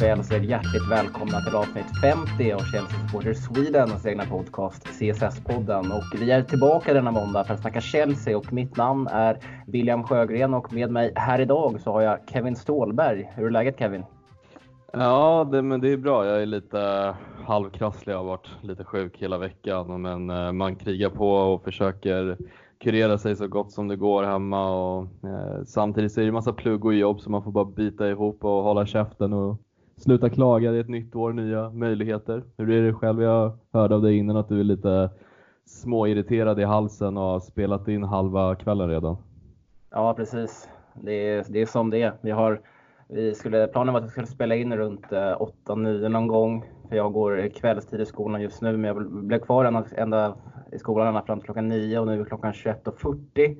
Då så är hjärtligt välkomna till avsnitt 50 av Chelsea Supporter Swedens egna podcast CSS-podden. Och vi är tillbaka denna måndag för att snacka Chelsea och mitt namn är William Sjögren och med mig här idag så har jag Kevin Ståhlberg. Hur är läget Kevin? Ja, det, men det är bra. Jag är lite eh, halvkrasslig. Jag har varit lite sjuk hela veckan, men eh, man krigar på och försöker kurera sig så gott som det går hemma och eh, samtidigt så är det massa plugg och jobb så man får bara bita ihop och hålla käften och sluta klaga. Det är ett nytt år, nya möjligheter. Hur är det själv? Jag hörde av dig innan att du är lite småirriterad i halsen och har spelat in halva kvällen redan. Ja, precis. Det är, det är som det är. Vi har, vi skulle, planen var att vi skulle spela in runt eh, 8-9 någon gång. För jag går kvällstid i skolan just nu, men jag blev kvar ända, ända i skolan ända fram till klockan 9 och nu är klockan 21.40.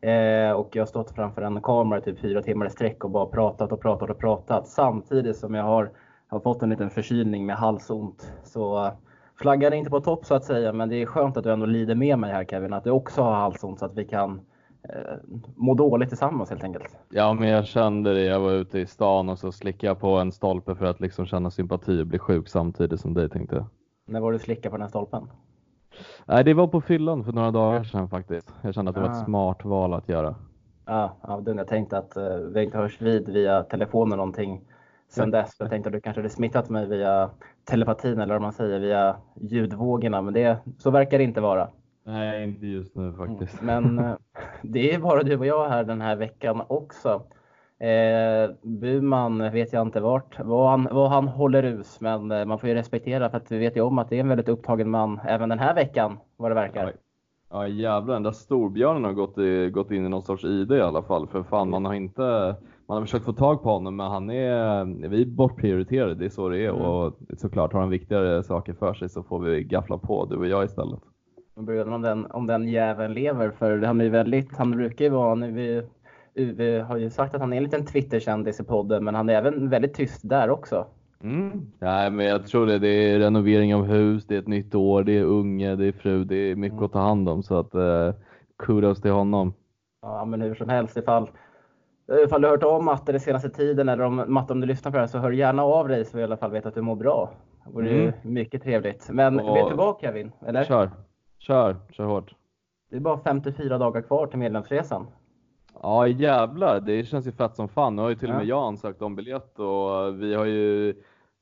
Eh, och jag har stått framför en kamera i typ fyra timmar i sträck och bara pratat och pratat och pratat samtidigt som jag har, har fått en liten förkylning med halsont. Så uh, flaggan är inte på topp så att säga, men det är skönt att du ändå lider med mig här Kevin, att du också har halsont så att vi kan eh, må dåligt tillsammans helt enkelt. Ja, men jag kände det. Jag var ute i stan och så slickade jag på en stolpe för att liksom känna sympati och bli sjuk samtidigt som dig tänkte jag. När var du slickade på den här stolpen? Nej, det var på fyllan för några dagar sedan faktiskt. Jag kände att det var ett smart val att göra. Ja, ja jag tänkte att uh, vi inte hörs vid via telefon eller någonting sen dess. Jag tänkte att du kanske hade smittat mig via telepatin eller vad man säger, via ljudvågorna. Men det, så verkar det inte vara. Nej, inte just nu faktiskt. Men uh, det är bara du och jag här den här veckan också. Eh, Buman vet jag inte vart, vad han, vad han håller us, men eh, man får ju respektera för att vi vet ju om att det är en väldigt upptagen man även den här veckan, vad det verkar. Ja jävlar, den där storbjörnen har gått, i, gått in i någon sorts ID i alla fall. För fan, man har inte man har försökt få tag på honom, men han är, vi är bortprioriterade, det är så det är. Mm. Och såklart har han viktigare saker för sig så får vi gaffla på, du och jag istället. Man om den, om den jäveln lever, för han är väldigt, han brukar ju vara, nu vi Uwe har ju sagt att han är en liten Twitterkändis i podden, men han är även väldigt tyst där också. Mm. Nej, men jag tror det. Det är renovering av hus, det är ett nytt år, det är unge, det är fru, det är mycket mm. att ta hand om. Så att eh, kudos till honom. Ja, men hur som helst, ifall, ifall du har hört om matte den senaste tiden eller om matte om du lyssnar på det här så hör gärna av dig så vi i alla fall vet att du mår bra. Det vore mm. mycket trevligt. Men Och, vet du vad Kevin? Eller? Kör, kör, kör hårt. Det är bara 54 dagar kvar till medlemsresan. Ja jävlar, det känns ju fett som fan. Nu har ju till och med jag ansökt om biljett och vi har ju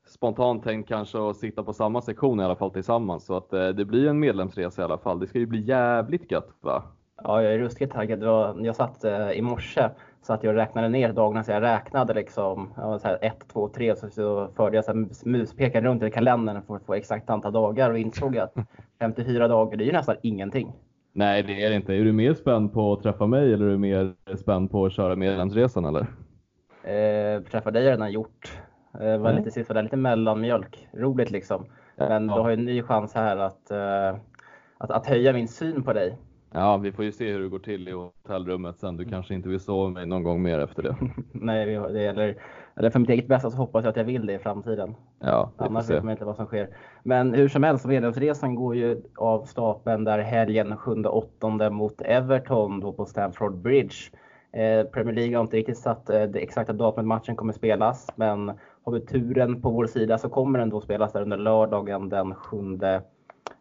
spontant tänkt kanske att sitta på samma sektion i alla fall tillsammans. Så att eh, det blir en medlemsresa i alla fall. Det ska ju bli jävligt gött va? Ja, jag är ruskigt taggad. Jag satt eh, i morse så att jag räknade ner dagarna så jag räknade liksom 1, 2, 3 så, så förde jag så här, muspekaren runt i kalendern för att få exakt antal dagar och insåg att 54 dagar, det är ju nästan ingenting. Nej, det är det inte. Är du mer spänd på att träffa mig eller är du mer spänd på att köra medlemsresan eller? Eh, träffa dig har jag redan gjort. Eh, var mm. lite sist var det lite mellanmjölk. Roligt liksom. Men ja. du har ju en ny chans här att, eh, att, att höja min syn på dig. Ja, vi får ju se hur det går till i hotellrummet sen. Du kanske inte vill sova med mig någon gång mer efter det. Nej, det gäller, eller för mitt eget bästa så hoppas jag att jag vill det i framtiden. Ja, Annars vet man inte vad som sker. Men hur som helst, medlemsresan går ju av stapeln där helgen 7-8 mot Everton då på Stamford Bridge. Eh, Premier League har inte riktigt satt eh, det exakta datumet matchen kommer spelas, men har vi turen på vår sida så kommer den då spelas där under lördagen den 7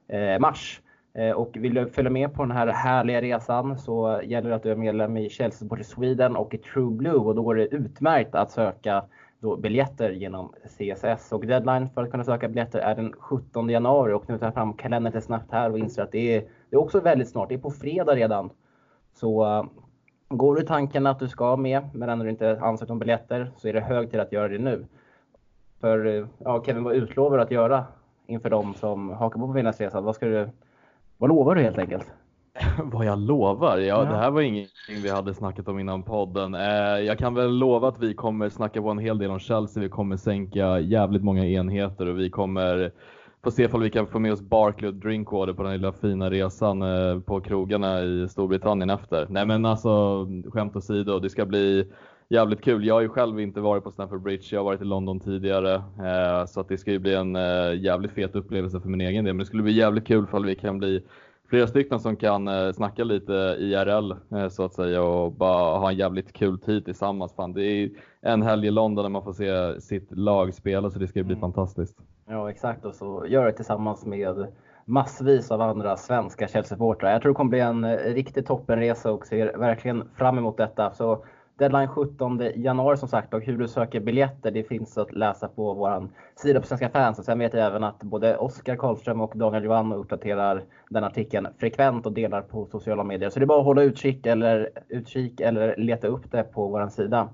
eh, mars. Eh, och vill du följa med på den här härliga resan så gäller det att du är medlem i Chelsea Support Sweden och i True Blue och då går det utmärkt att söka då biljetter genom CSS. Och deadline för att kunna söka biljetter är den 17 januari och nu tar jag fram kalendern lite snabbt här och inser att det är, det är också väldigt snart. Det är på fredag redan. Så uh, går du tanken att du ska med men ändå inte ansökt om biljetter så är det hög tid att göra det nu. För uh, ja, Kevin, vad utlovar du att göra inför de som hakar på på Vinnarresan? Vad ska du vad lovar du helt enkelt? Vad jag lovar? Ja, ja, det här var ingenting vi hade snackat om innan podden. Eh, jag kan väl lova att vi kommer snacka på en hel del om Chelsea. Vi kommer sänka jävligt många enheter och vi kommer få se om vi kan få med oss Barkley och Drinkwater på den lilla fina resan eh, på krogarna i Storbritannien efter. Nej men alltså skämt åsido, det ska bli jävligt kul. Jag har ju själv inte varit på Stamford Bridge, jag har varit i London tidigare. Eh, så att det ska ju bli en eh, jävligt fet upplevelse för min egen del. Men det skulle bli jävligt kul ifall vi kan bli flera stycken som kan eh, snacka lite IRL eh, så att säga och bara ha en jävligt kul tid tillsammans. Fan, det är en helg i London där man får se sitt lag spela så det ska bli mm. fantastiskt. Ja exakt och så gör det tillsammans med massvis av andra svenska Chelsea-supportrar. Jag tror det kommer bli en riktig toppenresa och ser verkligen fram emot detta. Så Deadline 17 januari som sagt och hur du söker biljetter det finns att läsa på vår sida på Svenska fans. Och sen vet jag även att både Oskar Karlström och Daniel Johan uppdaterar den artikeln frekvent och delar på sociala medier. Så det är bara att hålla utkik eller, utkik eller leta upp det på vår sida.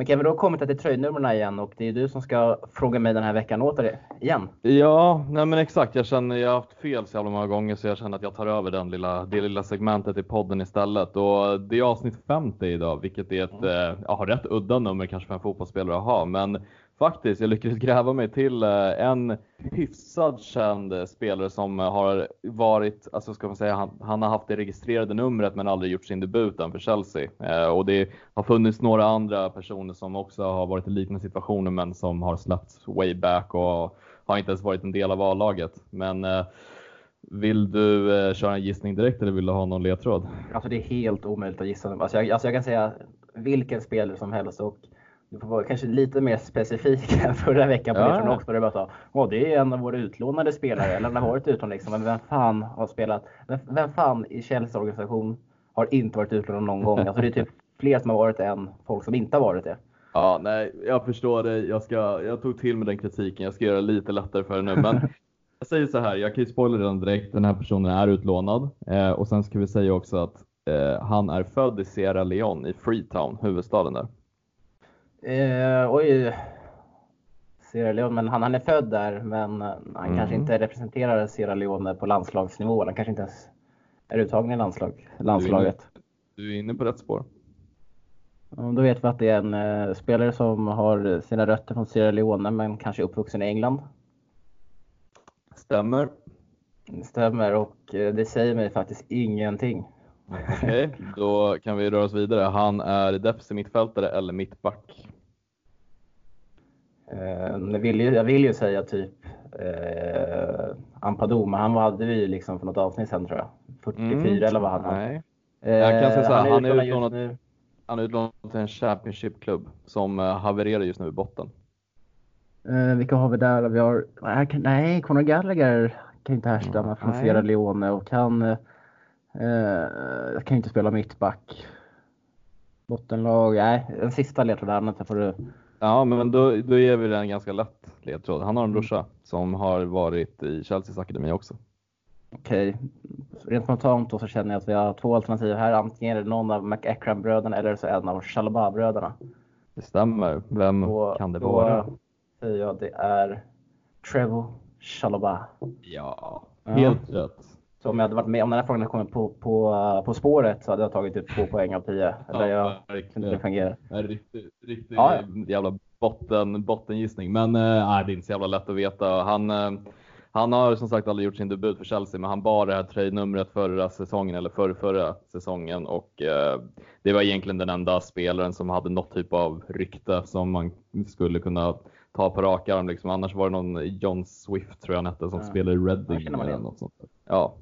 Men Kevin, då har kommit till tröjnumren igen och det är du som ska fråga mig den här veckan åter igen. Ja, nej men exakt. Jag känner jag har haft fel så jävla många gånger så jag känner att jag tar över den lilla, det lilla segmentet i podden istället. Och det är avsnitt 50 idag, vilket är ett, mm. eh, ja, rätt udda nummer kanske för en fotbollsspelare att ha. Men faktiskt, jag lyckades gräva mig till eh, en hyfsad känd eh, spelare som eh, har varit, alltså ska man säga, han, han, har haft det registrerade numret men aldrig gjort sin debut än för Chelsea. Eh, och det har funnits några andra personer som också har varit i liknande situationer men som har släppts way back och har inte ens varit en del av A-laget. Men vill du köra en gissning direkt eller vill du ha någon ledtråd? Alltså det är helt omöjligt att gissa. Alltså jag, alltså jag kan säga vilken spelare som helst och du får vara kanske lite mer specifik än förra veckan på ja. det från Oxford. bara sa, Åh, det är en av våra utlånade spelare, eller har varit utlånad liksom. Men vem fan har spelat? Vem, vem fan i Chelseas organisation har inte varit utlånad någon gång? Alltså det är typ fler som har varit det än folk som inte har varit det. Ja, nej, jag förstår dig. Jag, ska, jag tog till med den kritiken. Jag ska göra det lite lättare för dig nu. Men jag säger så här, jag kan ju spoila redan direkt. Den här personen är utlånad. Eh, och sen ska vi säga också att eh, han är född i Sierra Leone i Freetown, huvudstaden där. Eh, oj. Sierra Leone, men han, han är född där men han mm. kanske inte representerar Sierra Leone på landslagsnivå. Han kanske inte ens är uttagen i landslag, landslaget. Du är, inne, du är inne på rätt spår. Då vet vi att det är en uh, spelare som har sina rötter från Sierra Leone men kanske uppvuxen i England. Stämmer. Stämmer och uh, det säger mig faktiskt ingenting. Okej, okay, då kan vi röra oss vidare. Han är defensiv mittfältare eller mittback? Eh, jag, vill ju, jag vill ju säga typ eh, Ampadu, men han hade vi ju liksom för något avsnitt sen tror jag. 44 mm, eller vad han Nej. Eh, jag kan säga så här, han är utlånad, han är utlånad till en Championship-klubb som uh, havererar just nu i botten. Eh, vilka har vi där? Vi har, nej, Conor Gallagher kan inte härstamma mm, från Sierra Leone och han eh, jag kan inte spela mittback. Bottenlag, nej, den sista ledtråden får du Ja, men då, då ger vi den ganska lätt ledtråd. Han har en brorsa som har varit i Chelseas akademi också. Okej, rent spontant då så känner jag att vi har två alternativ här. Antingen är det någon av McEachran-bröderna eller så en av Chalaba-bröderna. Det stämmer. Vem och, kan det vara? Då säger jag det är Trevor Chalaba. Ja, helt ja. rätt. Så om jag hade varit med, om den här frågan hade kommit på, på, på spåret så hade jag tagit typ två poäng av tio. Eller ja, jag inte det fungerar. Riktigt, riktigt ja, ja. jävla botten, bottengissning. Men äh, det är inte så jävla lätt att veta. Han, äh, han har som sagt aldrig gjort sin debut för Chelsea, men han bar det här tröjnumret förra säsongen eller förra, förra säsongen och äh, det var egentligen den enda spelaren som hade något typ av rykte som man skulle kunna ta på rak arm. Liksom. Annars var det någon John Swift tror jag han hette som ja. spelade i Reading eller något sånt. Ja,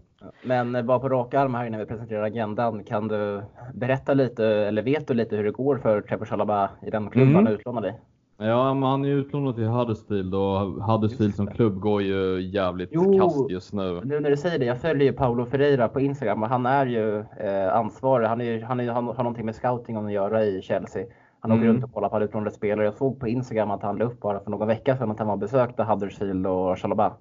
men bara på rak arm här när vi presenterar agendan, kan du berätta lite, eller vet du lite hur det går för Trevor Chalaba i den klubben mm. han är utlånad i? Ja, men han är utlånad till Huddersfield och Huddersfield som klubb går ju jävligt jo, kast just nu. Nu när du säger det, jag följer ju Paolo Ferreira på Instagram och han är ju eh, ansvarig. Han, är, han, är, han har någonting med scouting att göra i Chelsea. Han mm. åker runt och kollar på utlånade spelare. Jag såg på Instagram att han la upp bara för någon vecka sedan att han var besökte Huddersfield och Chalaba.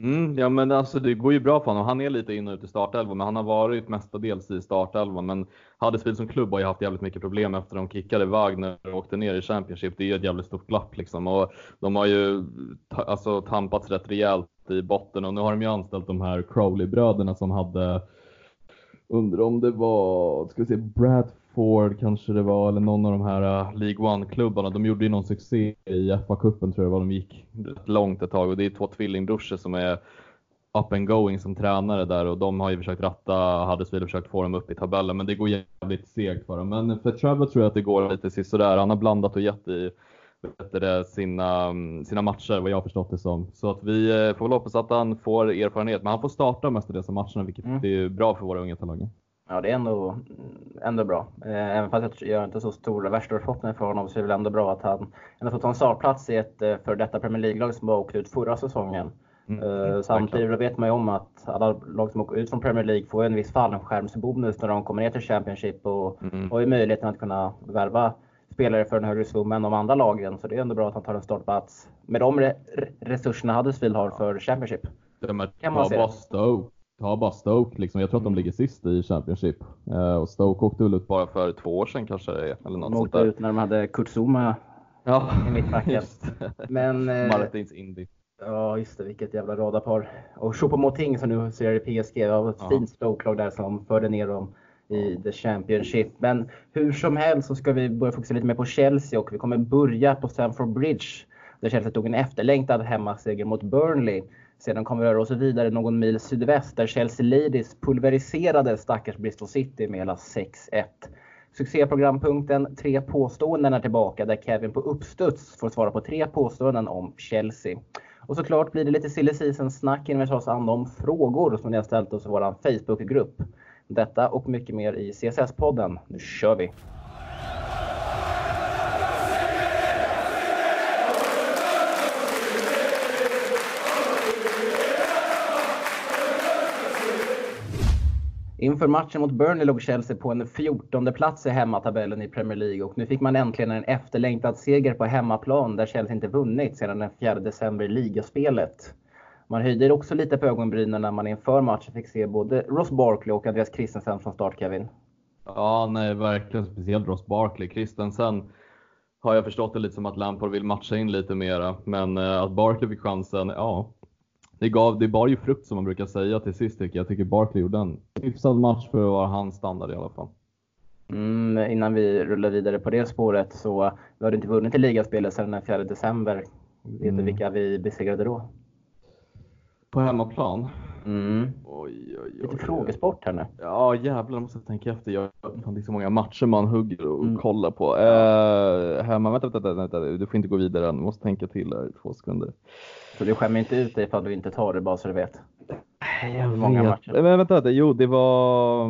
Mm, ja men alltså det går ju bra för honom. Han är lite in och ut i startelvan, men han har varit mestadels i startelvan. Men Huddersfield som klubb har ju haft jävligt mycket problem efter de kickade Wagner och åkte ner i Championship. Det är ju ett jävligt stort glapp liksom. Och de har ju alltså tampats rätt rejält i botten och nu har de ju anställt de här Crowley-bröderna som hade Undrar om det var, ska vi se, Bradford kanske det var, eller någon av de här uh, League One-klubbarna. De gjorde ju någon succé i FA-cupen tror jag var. De gick rätt långt ett tag och det är två tvillingbrorsor som är up and going som tränare där och de har ju försökt ratta Huddersfield och försökt få dem upp i tabellen men det går jävligt segt för dem. Men för Trevor tror jag att det går lite sådär. Han har blandat och gett i bättre sina, sina matcher vad jag har förstått det som. Så att vi får väl hoppas att han får erfarenhet. Men han får starta mestadels av matcherna vilket mm. är bra för våra unga talanger. Ja, det är ändå, ändå bra. Eh, även fast jag gör inte så stora värsta förhoppningar för honom så är det väl ändå bra att han ändå fått ta en startplats i ett eh, för detta Premier League-lag som bara åkte ut förra säsongen. Mm. Uh, samtidigt vet man ju om att alla lag som åker ut från Premier League får en viss fallskärmsbonus när de kommer ner till Championship och mm. har ju möjligheten att kunna värva spelare för en högre sum än de andra lagen. Så det är ändå bra att han tar en startplats med de re resurserna Huddersfield har för Championship. kan man säga. Stoke ta bara Stoke liksom. Jag tror att de mm. ligger sist i Championship. Uh, och Stoke åkte väl ut bara för två år sedan kanske. Eller något de åkte ut när de hade Kurt Zuma ja, i mittbacken. Men, uh, Martins Indy. Ja, just det. Vilket jävla radarpar. Och Choupo-Moting som nu ser i PSG. Det var ett ja. fint Stoke-lag där som förde ner dem i The Championship. Men hur som helst så ska vi börja fokusera lite mer på Chelsea och vi kommer börja på Stamford Bridge. Där Chelsea tog en efterlängtad hemmaseger mot Burnley. Sedan kommer vi röra oss vidare någon mil sydväst där Chelsea Ladies pulveriserade stackars Bristol City med hela 6-1. Succéprogrampunkten Tre påståenden är tillbaka där Kevin på uppstuds får svara på tre påståenden om Chelsea. Och såklart blir det lite silly season-snack innan vi tar oss an de frågor som ni har ställt oss i vår Facebookgrupp. Detta och mycket mer i CSS-podden. Nu kör vi! Inför matchen mot Burnley låg Chelsea på en 14 plats i hemmatabellen i Premier League och nu fick man äntligen en efterlängtad seger på hemmaplan där Chelsea inte vunnit sedan den 4 december i ligaspelet. Man höjde också lite på ögonbrynen när man inför matchen fick se både Ross Barkley och Andreas Christensen från start, Kevin. Ja, nej, verkligen. Speciellt Ross Barkley. Christensen har jag förstått det lite som att Lampard vill matcha in lite mera. Men eh, att Barkley fick chansen, ja, det, gav, det bar ju frukt som man brukar säga till sist tycker jag. Jag tycker Barkley gjorde en hyfsad match för att vara hans standard i alla fall. Mm, innan vi rullar vidare på det spåret så vi hade inte vunnit i ligaspelet sedan den 4 december. Vet mm. du vilka vi besegrade då? På hemmaplan? Mm. Oj, oj, oj, Lite frågesport här nu. Ja jävlar, måste tänka efter. Jag har inte så många matcher man hugger och mm. kollar på. Uh, hemma, vänta, vänta, vänta, du får inte gå vidare än. Du måste tänka till här i två sekunder. Så du skämmer inte ut dig ifall du inte tar det bara så du vet? Jag många vet. matcher. Men vänta, jo det var...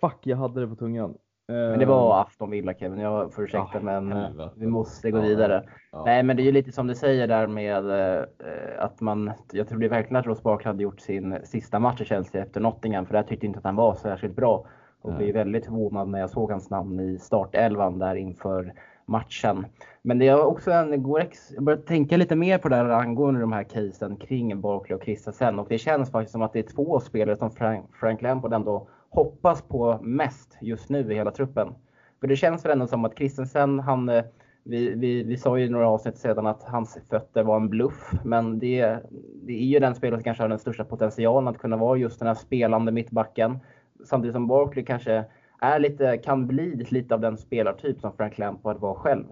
Fuck, jag hade det på tungan. Men det var Aston Villa Kevin, jag får ursäkta oh, men eh, helvete. vi måste gå vidare. Ja. Nej men det är ju lite som du säger där med eh, att man, jag trodde verkligen att Ross Barkley hade gjort sin sista match i Chelsea efter Nottingham för jag tyckte inte att han var särskilt bra. Och blev väldigt förvånad när jag såg hans namn i startelvan där inför matchen. Men det är också en, går ex, jag börjar tänka lite mer på det här angående de här casen kring Barkley och Christensen och det känns faktiskt som att det är två spelare som Frank, Frank Lampard ändå hoppas på mest just nu i hela truppen. För det känns väl ändå som att Christensen, han, eh, vi, vi, vi sa ju i några avsnitt sedan att hans fötter var en bluff, men det, det är ju den spelare som kanske har den största potentialen att kunna vara just den här spelande mittbacken. Samtidigt som Barkley kanske är lite, kan bli lite av den spelartyp som Frank Lampard var själv.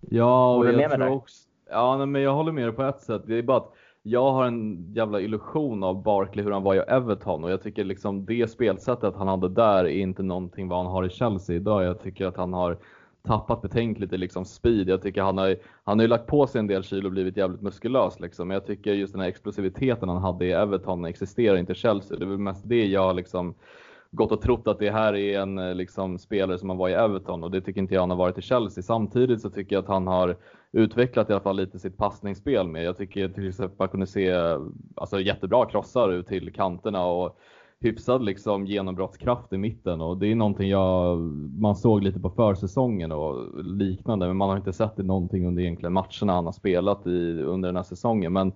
Ja, och jag tror också, ja, men jag håller med dig på ett sätt. Det är bara att jag har en jävla illusion av Barkley hur han var i Everton och jag tycker liksom det spelsättet han hade där är inte någonting vad han har i Chelsea idag. Jag tycker att han har tappat betänkligt i liksom speed. Jag tycker han har, han har ju lagt på sig en del kilo och blivit jävligt muskulös liksom. Men jag tycker just den här explosiviteten han hade i Everton existerar inte i Chelsea. Det är väl mest det jag liksom gått och trott att det här är en eh, liksom, spelare som har varit i Everton och det tycker inte jag han har varit i Chelsea. Samtidigt så tycker jag att han har utvecklat i alla fall lite sitt passningsspel med. Jag tycker till exempel man kunde se eh, alltså, jättebra krossar ut till kanterna och hyfsad liksom genombrottskraft i mitten och det är någonting jag, man såg lite på försäsongen och liknande men man har inte sett det någonting under egentligen matcherna han har spelat i under den här säsongen. Men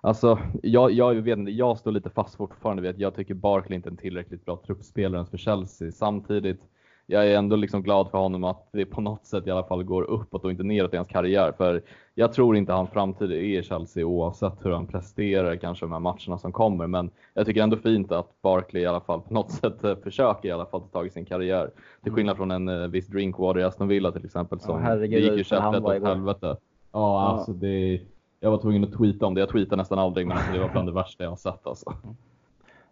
Alltså, jag, jag, vet inte, jag står lite fast fortfarande vid att jag tycker Barkley inte är en tillräckligt bra truppspelare ens för Chelsea. Samtidigt, jag är ändå liksom glad för honom att det på något sätt i alla fall går uppåt och inte neråt i hans karriär. För jag tror inte hans framtid är i Chelsea oavsett hur han presterar kanske de här matcherna som kommer. Men jag tycker ändå fint att Barkley i alla fall på något sätt eh, försöker i alla fall ta tag i sin karriär. Till skillnad från en uh, viss Drinkwater i Aston Villa till exempel som ja, herregud, gick ju käpprätt åt helvete. Ja, alltså det jag var tvungen att tweeta om det. Jag tweetar nästan aldrig, men alltså, det var bland det värsta jag har sett. Alltså.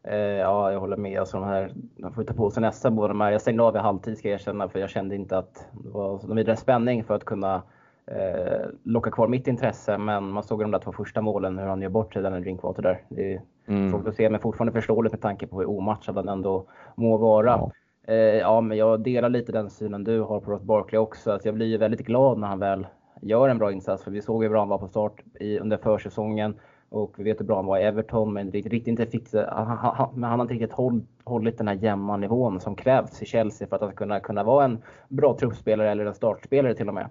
Eh, ja, jag håller med. Alltså, de här, de får ta på sig nästa båda de här. Jag stängde av i halvtid ska jag erkänna, för jag kände inte att det var någon vidare spänning för att kunna eh, locka kvar mitt intresse. Men man såg de där två första målen, hur han gör bort sig, den Drinkwater där. Det är mm. svårt att se, men fortfarande förståeligt med tanke på hur omatchad han ändå må vara. Ja. Eh, ja, men jag delar lite den synen du har på Ross Barkley också. Alltså jag blir ju väldigt glad när han väl gör en bra insats. För vi såg hur bra han var på start i, under försäsongen. Och vi vet hur bra han var i Everton, men riktigt inte fick, han, han, men han har inte riktigt håll, hållit den här jämna nivån som krävs i Chelsea för att han ska kunna, kunna vara en bra truppspelare eller en startspelare till och med.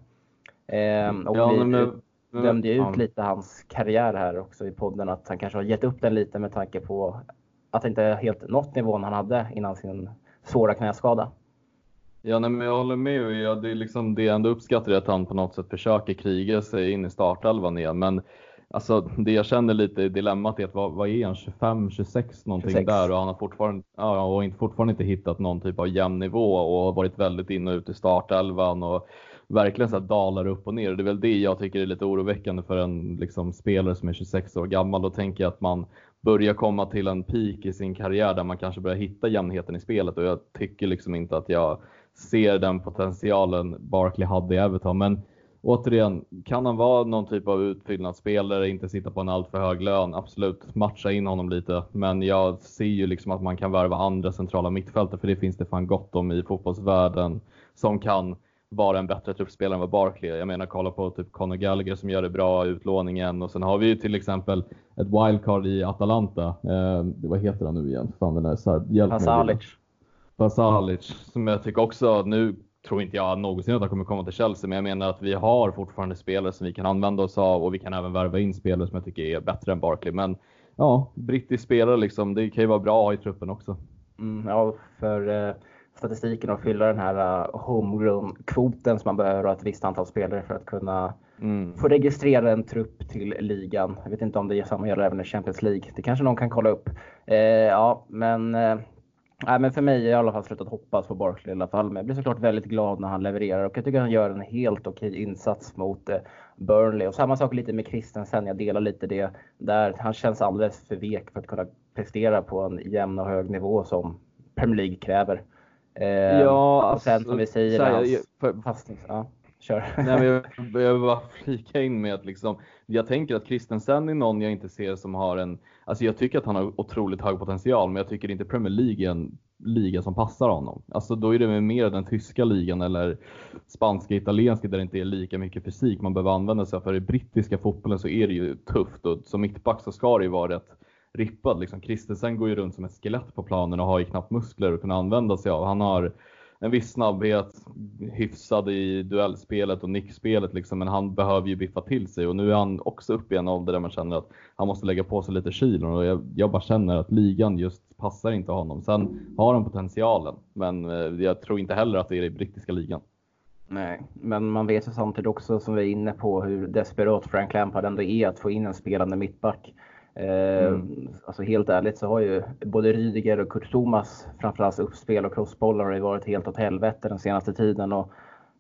Ehm, och ja, vi men, dömde ut ja. lite hans karriär här också i podden, att han kanske har gett upp den lite med tanke på att han inte helt nått nivån han hade innan sin svåra knäskada. Ja, nej, men jag håller med. Och jag, det, är liksom, det jag ändå uppskattar är att han på något sätt försöker kriga sig in i startelvan igen. Men alltså, det jag känner lite dilemmat är att vad, vad är han, 25, 26 någonting 26. där och han har fortfarande, ja, och inte, fortfarande inte hittat någon typ av jämn nivå och har varit väldigt in och ut i startelvan och verkligen så dalar upp och ner. Det är väl det jag tycker är lite oroväckande för en liksom, spelare som är 26 år gammal. Då tänker jag att man börjar komma till en peak i sin karriär där man kanske börjar hitta jämnheten i spelet och jag tycker liksom inte att jag ser den potentialen Barkley hade i Everton. Men återigen, kan han vara någon typ av utfyllnadsspelare, inte sitta på en alltför hög lön? Absolut, matcha in honom lite. Men jag ser ju liksom att man kan värva andra centrala mittfältare, för det finns det fan gott om i fotbollsvärlden som kan vara en bättre truppspelare än vad Barkley är. Jag menar kolla på typ Conor Gallagher som gör det bra i utlåningen och sen har vi ju till exempel ett wildcard i Atalanta. Eh, vad heter han nu igen? Fan den där, hjälp Pasalic. Pasalic som jag tycker också, nu tror inte jag någonsin att han kommer komma till Chelsea, men jag menar att vi har fortfarande spelare som vi kan använda oss av och vi kan även värva in spelare som jag tycker är bättre än Barkley. Men ja, brittisk spelare liksom, det kan ju vara bra att ha i truppen också. Mm, ja, för eh, statistiken och fylla den här uh, homegrown-kvoten som man behöver ha ett visst antal spelare för att kunna mm. få registrera en trupp till ligan. Jag vet inte om det samma gäller även i Champions League. Det kanske någon kan kolla upp. Eh, ja, men eh, Nej, men för mig är jag i alla fall slutat hoppas på Barkley i alla fall. Men jag blir såklart väldigt glad när han levererar och jag tycker han gör en helt okej insats mot eh, Burnley. Och samma sak lite med Christensen. Jag delar lite det där. Han känns alldeles för vek för att kunna prestera på en jämn och hög nivå som Premier League kräver. Eh, ja, och sen alltså, som vi säger, här, hans för, fastnings, ja, kör. Nej, men jag, behöver bara flika in med att liksom, jag tänker att Christensen är någon jag inte ser som har en, alltså jag tycker att han har otroligt hög potential, men jag tycker inte Premier League är en liga som passar honom. Alltså då är det mer den tyska ligan eller spanska, italienska där det inte är lika mycket fysik man behöver använda sig av. För i brittiska fotbollen så är det ju tufft och som mittback så ska det ju vara rätt rippad. Liksom. Christensen går ju runt som ett skelett på planen och har ju knappt muskler att kunna använda sig av. Han har en viss snabbhet, hyfsad i duellspelet och nickspelet liksom, men han behöver ju biffa till sig och nu är han också uppe i en ålder där man känner att han måste lägga på sig lite kilon och jag, jag bara känner att ligan just passar inte honom. Sen har han potentialen, men eh, jag tror inte heller att det är i brittiska ligan. Nej, men man vet ju samtidigt också som vi är inne på hur desperat Frank Lampard ändå är att få in en spelande mittback. Eh, mm. Alltså helt ärligt så har ju både Rydiger och Kurt Thomas framförallt uppspel och crossbollar har ju varit helt åt helvete den senaste tiden. Och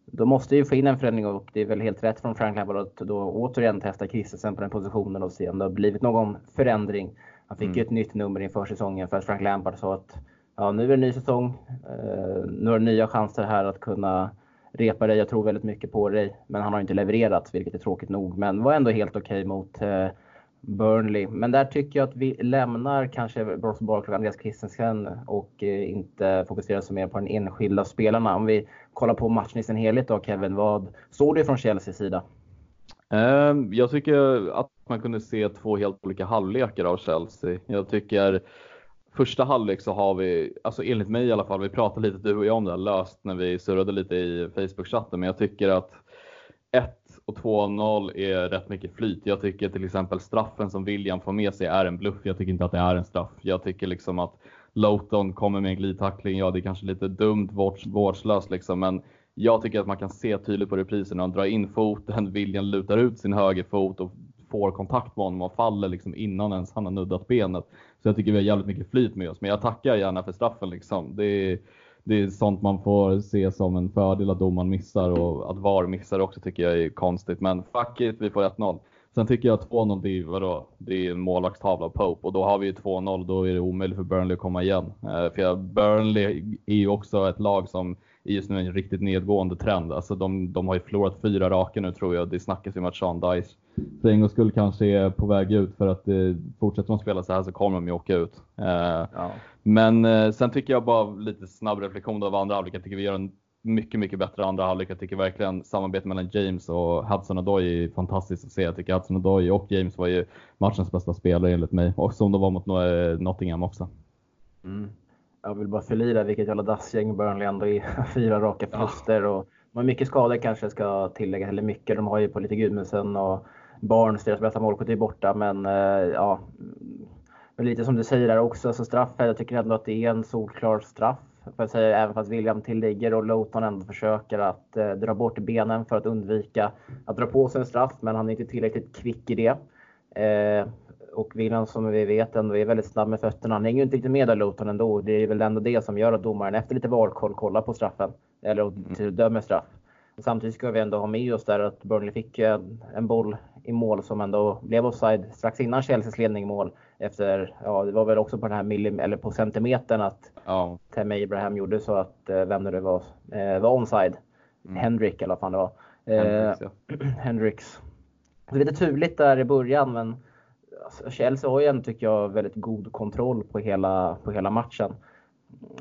då måste ju få in en förändring och det är väl helt rätt från Frank Lampard att då återigen testa Christensen på den positionen och se om det har blivit någon förändring. Han fick mm. ju ett nytt nummer inför säsongen för att Frank Lampard sa att ja, nu är det en ny säsong. Eh, nu har du nya chanser här att kunna repa dig. Jag tror väldigt mycket på dig. Men han har inte levererat, vilket är tråkigt nog. Men var ändå helt okej okay mot eh, Burnley. Men där tycker jag att vi lämnar kanske Ross och Andreas Christensen och inte fokuserar så mer på den enskilda spelarna. Om vi kollar på matchen i sin helhet då Kevin, vad såg du från Chelseas sida? Ehm, jag tycker att man kunde se två helt olika halvlekar av Chelsea. Jag tycker första halvlek så har vi, alltså enligt mig i alla fall, vi pratade lite du och jag om det här löst när vi surrade lite i Facebook-chatten, men jag tycker att ett och 2-0 är rätt mycket flyt. Jag tycker till exempel straffen som William får med sig är en bluff. Jag tycker inte att det är en straff. Jag tycker liksom att Lowton kommer med en glidtackling. Ja, det är kanske lite dumt, vårdslöst liksom, men jag tycker att man kan se tydligt på reprisen när han drar in foten, William lutar ut sin högerfot och får kontakt med honom och faller liksom innan ens han har nuddat benet. Så jag tycker vi har jävligt mycket flyt med oss, men jag tackar gärna för straffen liksom. Det är, det är sånt man får se som en fördel att domaren missar och att VAR missar också tycker jag är konstigt. Men fuck it, vi får 1-0. Sen tycker jag 2-0 det är, vadå? det är en målvaktstavla av Pope och då har vi ju 2-0 då är det omöjligt för Burnley att komma igen. Eh, för Burnley är ju också ett lag som är just nu en riktigt nedgående trend. Alltså de, de har ju förlorat fyra raka nu tror jag. Det snackas ju om att Sean Dice för en gångs skull kanske är på väg ut för att eh, fortsätter de spela så här så kommer de ju åka ut. Eh, ja. Men eh, sen tycker jag bara lite snabb reflektion av andra halvlek. Jag tycker vi gör en mycket, mycket bättre andra halvlek. Jag tycker verkligen samarbetet mellan James och Hudson Odoi är fantastiskt att se. Jag tycker Hudson Odoi och James var ju matchens bästa spelare enligt mig. Och som de var mot Nottingham också. Mm. Jag vill bara förlira vilket jävla dassgäng Burnley ändå är. Fyra raka förluster ja. och har mycket skador kanske ska tillägga. Eller mycket. De har ju på lite Gudmundsen och Barnes, deras bästa målskytt, är borta. Men eh, ja, men lite som du säger där också, alltså straff jag tycker ändå att det är en solklar straff. För att säga, även fast William tillägger och Lowton ändå försöker att eh, dra bort benen för att undvika att dra på sig en straff, men han är inte tillräckligt kvick i det. Eh, och William som vi vet ändå är väldigt snabb med fötterna. Han hänger inte riktigt med där Lowton ändå. Det är väl ändå det som gör att domaren efter lite valkoll kollar på straffen. Eller mm. dömer straff. Samtidigt ska vi ändå ha med oss där att Burnley fick en, boll i mål som ändå blev offside strax innan Chelseas ledning i mål. Efter, ja det var väl också på den här millim, eller på centimetern att ja. Tammy Abraham gjorde så att, eh, vem det var, eh, var onside. Mm. Hendrick eller vad fan det var. Hendricks, ja. Hendricks. Det är lite turligt där i början men alltså, Chelsea har ju ändå tycker jag väldigt god kontroll på hela, på hela matchen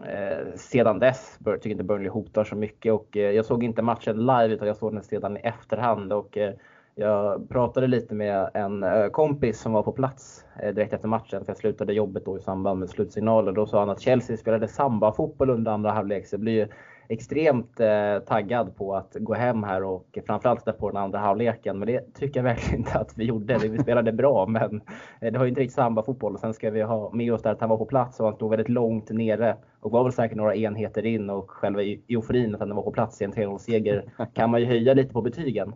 eh, sedan dess tycker jag inte Burnley hotar så mycket och eh, jag såg inte matchen live utan jag såg den sedan i efterhand och eh, jag pratade lite med en eh, kompis som var på plats eh, direkt efter matchen för jag slutade jobbet då i samband med slutsignalen. Då sa han att Chelsea spelade samba-fotboll under andra halvlek. Så det blir extremt eh, taggad på att gå hem här och framförallt där på den andra halvleken. Men det tycker jag verkligen inte att vi gjorde. Vi spelade bra men eh, det var ju inte riktigt samba-fotboll. Sen ska vi ha med oss där att han var på plats och han stod väldigt långt nere och var väl säkert några enheter in och själva euforin att han var på plats i en 3-0-seger kan man ju höja lite på betygen.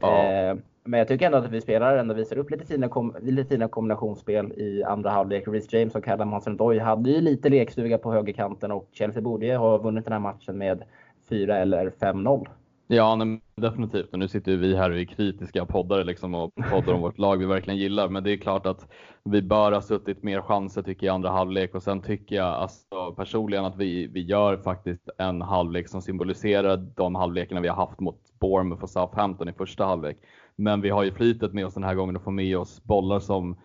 Ja. Eh, men jag tycker ändå att vi spelar ändå visar upp lite fina, kom, lite fina kombinationsspel i andra halvlek. Rhys James och Callum Hansen-Doy hade ju lite lekstuga på högerkanten och Chelsea borde ju ha vunnit den här matchen med 4 eller 5-0. Ja, nej, definitivt. Och nu sitter ju vi här och är kritiska poddare liksom och poddar om vårt lag vi verkligen gillar. Men det är klart att vi bör ha suttit mer chanser tycker jag i andra halvlek och sen tycker jag alltså, personligen att vi, vi gör faktiskt en halvlek som symboliserar de halvlekarna vi har haft mot Bournemouth och Southampton i första halvlek. Men vi har ju flytet med oss den här gången och får med oss bollar som,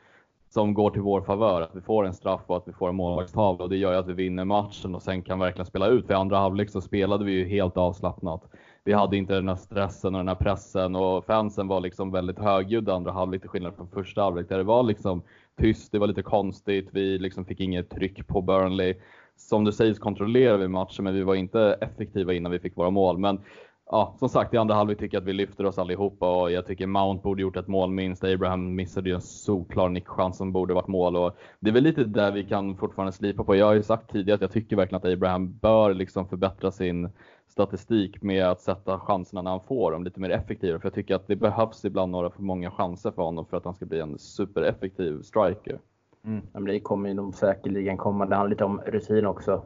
som går till vår favör. Att vi får en straff och att vi får en målvaktstavla och det gör ju att vi vinner matchen och sen kan verkligen spela ut. För i andra halvlek så spelade vi ju helt avslappnat. Vi hade inte den här stressen och den här pressen och fansen var liksom väldigt högljudda andra halvlek till skillnad från första halvlek där det var liksom tyst, det var lite konstigt, vi liksom fick inget tryck på Burnley. Som du säger så kontrollerade vi matchen men vi var inte effektiva innan vi fick våra mål. Men ja, som sagt i andra halvlek tycker jag att vi lyfter oss allihopa och jag tycker Mount borde gjort ett mål minst. Abraham missade ju en solklar nickchans som borde varit mål och det är väl lite där vi kan fortfarande slipa på. Jag har ju sagt tidigare att jag tycker verkligen att Abraham bör liksom förbättra sin statistik med att sätta chanserna när han får dem lite mer effektivare. För jag tycker att det behövs ibland några för många chanser för honom för att han ska bli en supereffektiv striker. Mm. Det kommer ju nog säkerligen komma. Det handlar lite om rutin också.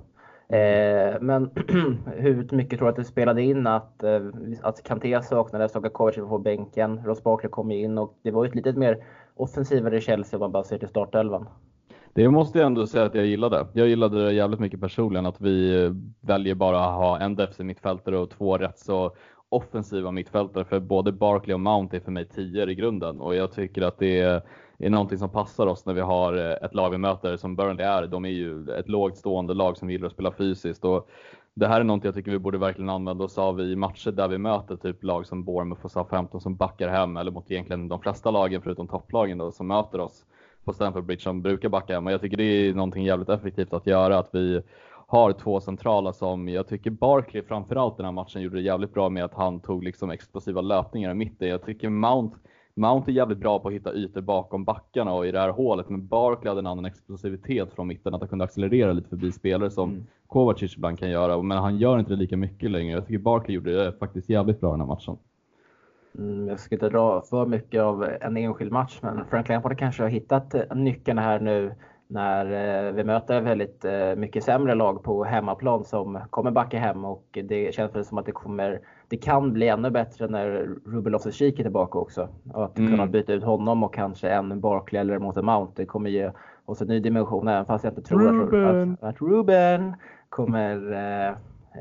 Eh, men hur mycket tror du att det spelade in att, eh, att Kanté saknades och Kovacic var på bänken? Ross Barkley kom in och det var ju ett lite mer offensivare Chelsea om man bara ser till startelvan. Det måste jag ändå säga att jag gillade. Jag gillade det jävligt mycket personligen att vi eh, väljer bara att ha en defensiv mittfältare och två rätt så offensiva mittfältare. För både Barkley och Mount är för mig tior i grunden och jag tycker att det är är någonting som passar oss när vi har eh, ett lag vi möter som Burnley är. De är ju ett lågt stående lag som gillar att spela fysiskt. Och det här är någonting jag tycker vi borde verkligen använda oss av i matcher där vi möter typ lag som Bournemouth och Southampton som backar hem eller mot egentligen de flesta lagen förutom topplagen då, som möter oss på Stamford Bridge som brukar backa hem. Och jag tycker det är någonting jävligt effektivt att göra att vi har två centrala som jag tycker Barkley framförallt den här matchen gjorde det jävligt bra med att han tog liksom explosiva löpningar i mitten. Jag tycker Mount Mount är jävligt bra på att hitta ytor bakom backarna och i det här hålet, men Barkley hade en annan explosivitet från mitten, att han kunde accelerera lite förbi spelare som mm. Kovacic ibland kan göra, men han gör inte det lika mycket längre. Jag tycker Barkley gjorde det faktiskt jävligt bra den här matchen. Mm, jag ska inte dra för mycket av en enskild match, men Frank Lampard kanske har hittat nyckeln här nu när eh, vi möter väldigt eh, mycket sämre lag på hemmaplan som kommer backa hem och det känns som att det kommer det kan bli ännu bättre när Ruben Loftus-Cheek är tillbaka också. Och att mm. kunna byta ut honom och kanske en Barkley eller mot en Mount. Det kommer ge oss en ny dimension även fast jag inte tror Ruben. Att, att, Ruben kommer eh,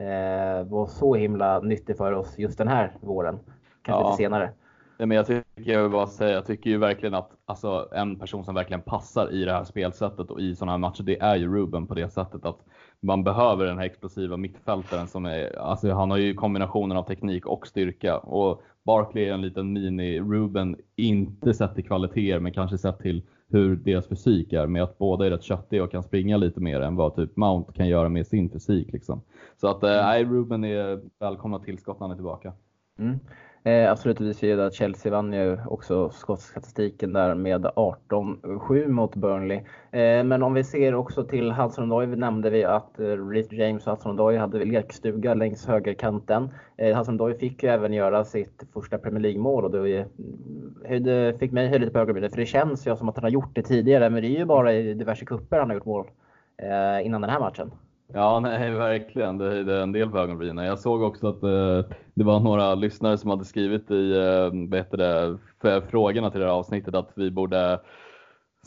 eh, var så himla nyttig för oss just den här våren. Kanske ja. lite senare. Ja, men jag tycker, jag vill bara säga, jag tycker ju verkligen att alltså, en person som verkligen passar i det här spelsättet och i sådana här matcher, det är ju Ruben på det sättet att man behöver den här explosiva mittfältaren som är, alltså han har ju kombinationen av teknik och styrka och Barkley är en liten mini-Ruben, inte sett till kvaliteter men kanske sett till hur deras fysik är med att båda är rätt köttiga och kan springa lite mer än vad typ Mount kan göra med sin fysik. Liksom. Så att eh, mm. Ruben är välkomna tillskott när han är tillbaka. Mm. Eh, absolut, vi ser ju att Chelsea vann ju också skottstatistiken där med 18-7 mot Burnley. Eh, men om vi ser också till Hudson Odoi nämnde vi att eh, Reece James och Hudson Odoi hade lekstuga längs högerkanten. Eh, Hudson Odoi fick ju även göra sitt första Premier League-mål och det mm, höjde, fick mig höja lite på ögonbrynen för det känns ju som att han har gjort det tidigare men det är ju bara i diverse kupper han har gjort mål eh, innan den här matchen. Ja, nej, verkligen. Det höjde en del på ögonbrynen. Jag såg också att eh, det var några lyssnare som hade skrivit i eh, det, för frågorna till det här avsnittet att vi borde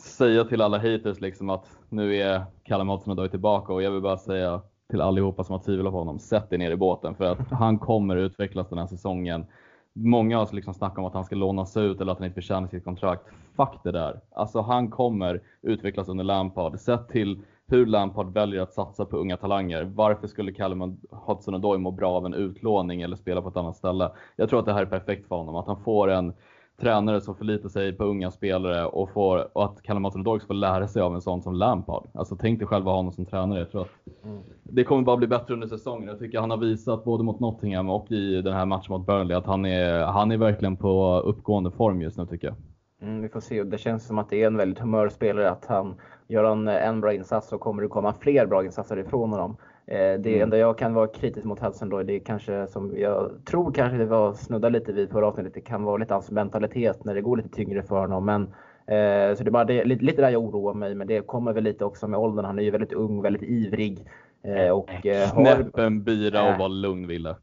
säga till alla haters liksom att nu är Kalle Mattsson och tillbaka och jag vill bara säga till allihopa som har tvivlat på honom, sätt er ner i båten för att han kommer utvecklas den här säsongen. Många har liksom snackat om att han ska lånas ut eller att han inte förtjänar sitt kontrakt. Fuck det där. Alltså han kommer utvecklas under Lampard. Sett till hur Lampard väljer att satsa på unga talanger. Varför skulle Callum Hudson-Odoi må bra av en utlåning eller spela på ett annat ställe? Jag tror att det här är perfekt för honom. Att han får en tränare som förlitar sig på unga spelare och, får, och att Callum Hudson-Odoi får lära sig av en sån som Lampard. Alltså tänk dig själv att ha honom som tränare. Jag tror att mm. det kommer bara bli bättre under säsongen. Jag tycker han har visat både mot Nottingham och i den här matchen mot Burnley att han är, han är verkligen på uppgående form just nu tycker jag. Mm, vi får se. Det känns som att det är en väldigt humörspelare. Att han gör han en bra insats så kommer det komma fler bra insatser ifrån honom. Eh, det mm. enda jag kan vara kritisk mot Hudson då, det är kanske som jag tror kanske det var snudda lite vid förra avsnittet. Det kan vara lite hans mentalitet när det går lite tyngre för honom. Men, eh, så det är bara det, lite, lite där jag oroar mig. Men det kommer väl lite också med åldern. Han är ju väldigt ung, väldigt ivrig. Eh, och, eh, Knäpp en bira och äh, var lugn Wille.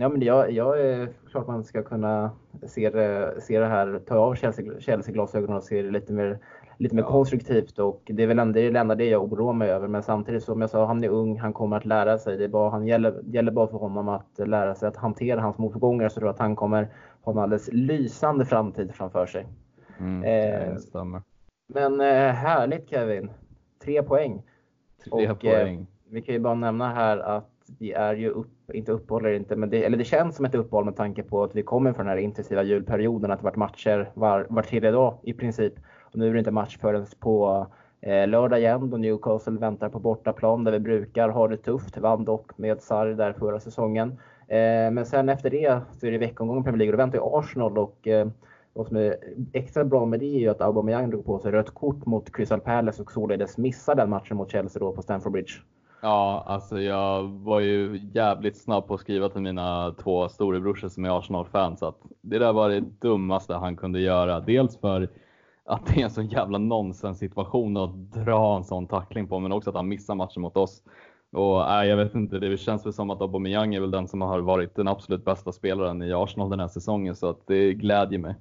Ja, men jag, jag är klart man ska kunna se det, se det här, ta av Chelsea-glasögonen och se det lite mer, lite mer konstruktivt. Och det är väl ändå det, enda det jag oroar mig över. Men samtidigt som jag sa, han är ung, han kommer att lära sig. Det bara, han gäller, gäller bara för honom att lära sig att hantera hans motgångar. Så jag tror att han kommer ha en alldeles lysande framtid framför sig. Mm, eh. Men eh, härligt Kevin. Tre poäng. Tre och, eh, poäng. Eh, vi kan ju bara nämna här att vi är ju upp, inte uppehåll inte, men det, eller det känns som ett uppehåll med tanke på att vi kommer från den här intensiva julperioden, att det varit matcher var, var tredje dag i princip. Och nu är det inte match förrän på eh, lördag igen då Newcastle väntar på bortaplan där vi brukar ha det tufft. Vann dock med Sarri där förra säsongen. Eh, men sen efter det så är det veckomgång i Premier League och då väntar ju Arsenal och eh, vad som är extra bra med det är ju att Aubameyang drog på sig rött kort mot Crystal Palace och således missar den matchen mot Chelsea då på Stamford Bridge. Ja, alltså jag var ju jävligt snabb på att skriva till mina två storebrorsor som är Arsenal-fans att det där var det dummaste han kunde göra. Dels för att det är en sån jävla nonsens situation att dra en sån tackling på, men också att han missar matchen mot oss. Och äh, jag vet inte, det känns väl som att Aubameyang är väl den som har varit den absolut bästa spelaren i Arsenal den här säsongen, så att det glädjer mig.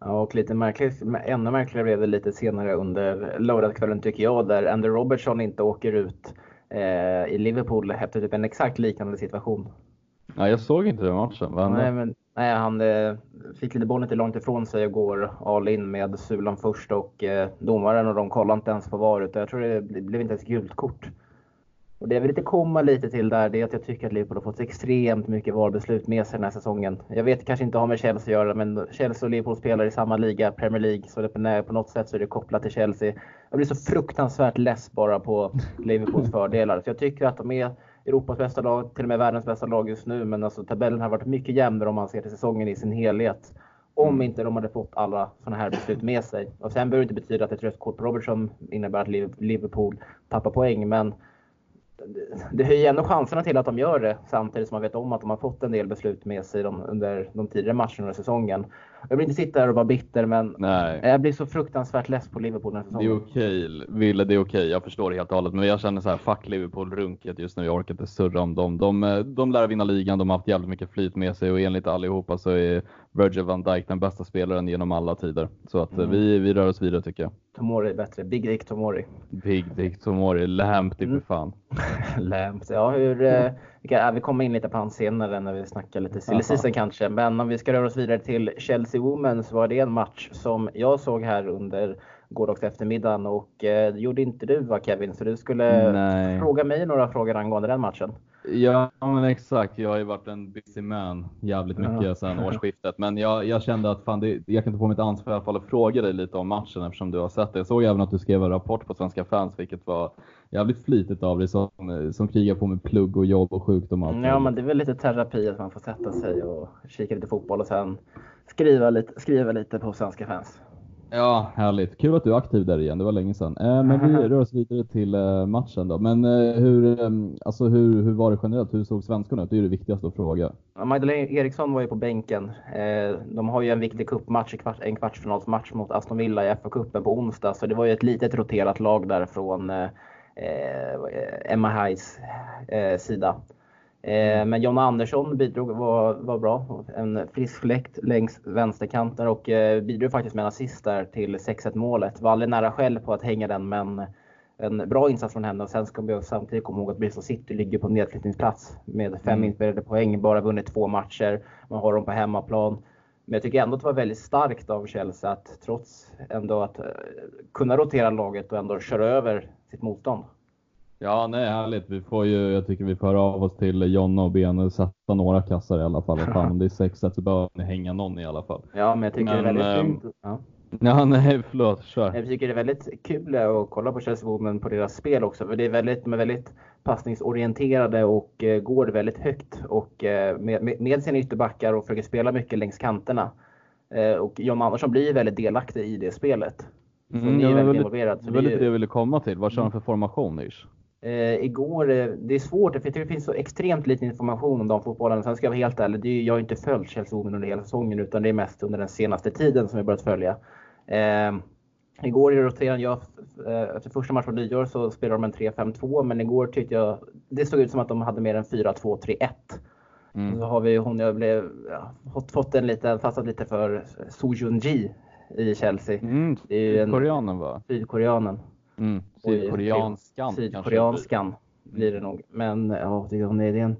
Ja, och lite märkligt, ännu märkligare blev det lite senare under lördagskvällen tycker jag, där Andy Robertson inte åker ut eh, i Liverpool efter typ en exakt liknande situation. Ja, jag såg inte den matchen. Vad nej, men, nej, han eh, fick lite bollen till långt ifrån sig och går all in med sulan först och eh, domaren och de kollade inte ens på VAR utan jag tror det blev inte ens gult kort. Och det jag vill lite komma lite till där, det är att jag tycker att Liverpool har fått extremt mycket VAR-beslut med sig den här säsongen. Jag vet kanske inte har med Chelsea att göra, men Chelsea och Liverpool spelar i samma liga, Premier League, så det på, på något sätt så är det kopplat till Chelsea. Jag blir så fruktansvärt less bara på Liverpools fördelar. Så jag tycker att de är Europas bästa lag, till och med världens bästa lag just nu, men alltså tabellen har varit mycket jämnare om man ser till säsongen i sin helhet. Om mm. inte de hade fått alla sådana här beslut med sig. Och sen behöver det inte betyda att ett rött kort på Robertson innebär att Liverpool tappar poäng, men det höjer ändå chanserna till att de gör det samtidigt som man vet om att de har fått en del beslut med sig de, under de tidigare matcherna under säsongen. jag vill inte sitta här och vara bitter, men Nej. jag blir så fruktansvärt less på Liverpool den Det är okej, Ville, det är okej. Jag förstår det helt och hållet. Men jag känner så här, fuck Liverpool-runket just nu. Jag orkar inte surra om dem. De, eh, de lär vinna ligan, de har haft jävligt mycket flyt med sig och enligt allihopa så är Virgil van Dijk den bästa spelaren genom alla tider. Så att eh, Mm. vi, vi rör oss vidare tycker jag. Tomori är bättre. Big Dick Tomori. Big Dick Tomori, Lamp, Mm. för fan. Lamps. Ja, hur, eh, vi, kan, ja, vi kommer in lite på hans senare när vi snackar lite silly season kanske. Men om vi ska röra oss vidare till Chelsea Women så var det en match som jag såg här under gårdags eftermiddagen och eh, gjorde inte du va Kevin? Så du skulle Nej. fråga mig några frågor angående den matchen. Ja men exakt, jag har ju varit en busy man jävligt mycket Ja. sedan årsskiftet. Men jag, jag kände att fan, det, jag kan inte på mitt ansvar i alla fall att fråga dig lite om matchen eftersom du har sett det. Jag såg även att du skrev en rapport på Svenska fans vilket var jävligt flitigt av dig som, som krigar på med plugg och jobb och sjukdom och allt. Ja, men det är väl lite terapi att man får sätta sig och kika lite fotboll och sen skriva lite, skriva lite på svenska fans. Ja, härligt. Kul att du är aktiv där igen. Det var länge sedan. Eh, men vi rör oss vidare till eh, matchen då. Men eh, hur, eh, alltså hur, hur var det generellt? Hur såg svenskarna ut? Det är ju det viktigaste att fråga. Ja, Magdalena Eriksson var ju på bänken. Eh, de har ju en viktig cupmatch, en kvart- en kvartsfinalsmatch mot Aston Villa i FA-cupen på onsdag. Så det var ju ett litet roterat lag där från eh, Emma eh, sida. Eh, men Jonna Andersson bidrog, var, var bra. En frisk fläkt längs vänsterkanten och eh, bidrog faktiskt med en assist där till 6-1 målet. Var aldrig nära själv på att hänga den men en bra insats från henne. Och sen ska vi samtidigt komma ihåg att Bristol City ligger på nedflyttningsplats med fem Mm. inspelade poäng, bara vunnit två matcher. Man har dem på hemmaplan. Men jag tycker ändå att det var väldigt starkt av Chelsea att trots ändå att eh, kunna rotera laget och ändå köra över sitt motstånd. Ja, nej, härligt. Vi får ju, jag tycker vi får höra av oss till Jonna och Bene sätta några kassar i alla fall. Fan, det är sex så behöver ni hänga någon i alla fall. Ja, men jag tycker Men, det är väldigt ehm, fint. Ja. Ja, nej, förlåt. Kör. Jag tycker det är väldigt kul att kolla på Chelsea Women på deras spel också. För det är väldigt, de är väldigt passningsorienterade och eh, går väldigt högt och eh, med, med, sina ytterbackar och försöker spela mycket längs kanterna. Eh, och John Andersson blir väldigt delaktig i det spelet. Så Mm, ni är väldigt. Så Det var lite det jag ville komma till. Vad kör de för formation, Ish? Eh, igår, eh, det är svårt för jag tycker det finns så extremt lite information om damfotbollen. Sen ska jag vara helt ärlig, är, jag har inte följt Chelsea Women under hela säsongen utan det är mest under den senaste tiden som jag börjat följa. Eh, igår i roterade jag, eh, efter första matchen på nyår så spelade de en 3-5-2 men igår tyckte jag det såg ut som att de hade mer än 4-2-3-1. Mm. Så har vi hon jag blev, ja, fått, en liten, fastnat lite för So Jun-Ji i Chelsea. Mm, Det är ju en- koreanen va? Sydkoreanen. Mm. Sydkoreanskan. Sydkoreanskan blir det nog. Men ja, hon är en,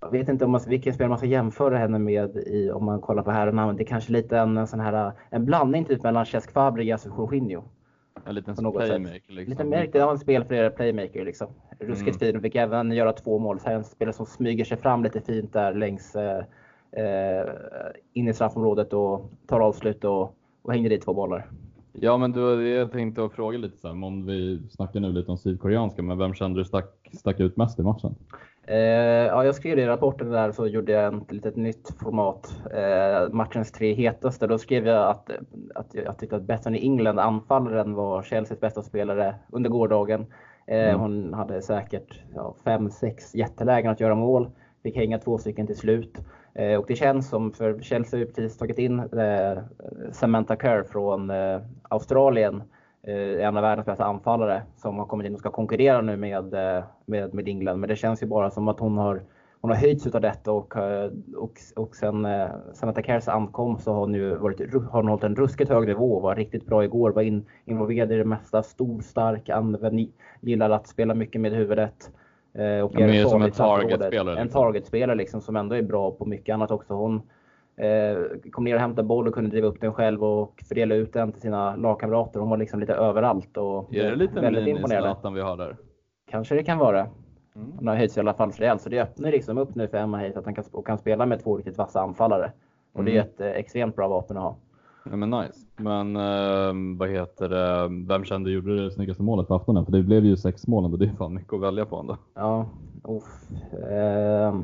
jag vet inte om man, vilken spelare man ska jämföra henne med i, om man kollar på herrarna. Det är kanske lite en, en sån här en blandning typ mellan Cesc Fabregas och Jorginho. En liten playmaker liksom. Lite märkt, det var en spelflera playmaker liksom. Ruskigt Mm. fin. Fick även göra två mål. Så här en spelare som smyger sig fram lite fint där längs eh, eh, in i straffområdet och tar avslut och, och hängde dit två bollar. Ja, men du, jag tänkte att fråga lite här, om vi snackar nu lite om sydkoreanska, men vem kände du stack, stack ut mest i matchen? Eh, ja, jag skrev det i rapporten där så gjorde jag ett litet nytt format. Eh, matchens tre hetaste. Då skrev jag att, att jag tyckte att Bethany England, anfallaren, var Chelseas bästa spelare under gårdagen. Eh, Mm. Hon hade säkert ja, fem, sex jättelägen att göra mål. Fick hänga två stycken till slut. Eh, och det känns som, för Chelsea har ju precis tagit in eh, Samantha Kerr från eh, Australien eh, en av världens bästa anfallare som har kommit in och ska konkurrera nu med, eh, med, med England. Men det känns ju bara som att hon har, hon har höjts utav detta och, eh, och, och sen, eh, Samantha Kerrs ankomst så har hon ju varit, har hon hållit en ruskigt hög nivå. Var riktigt bra igår, var in, involverad i det mesta. Stor, stark, använd, gillar att spela mycket med huvudet eh, Och Ja, är som en targetspelare, En liksom. targetspelare liksom som ändå är bra på mycket annat också. Hon, Eh, kom ner och hämtade boll och kunde driva upp den själv och fördela ut den till sina lagkamrater. Hon var liksom lite överallt och Är det lite väldigt imponerande. Vi har där? Kanske det kan vara. Mm. Hon har höjts i alla fall rejält så det öppnar liksom upp nu för Emma Hayes att han kan, och kan spela med två riktigt vassa anfallare. Och det är Mm. ett eh, extremt bra vapen att ha. Ja, men nice. Men eh, vad heter det, vem kände gjorde det snyggaste målet på aftonen? För det blev ju sex mål ändå, det är fan mycket att välja på ändå. Ja, uff. Eh,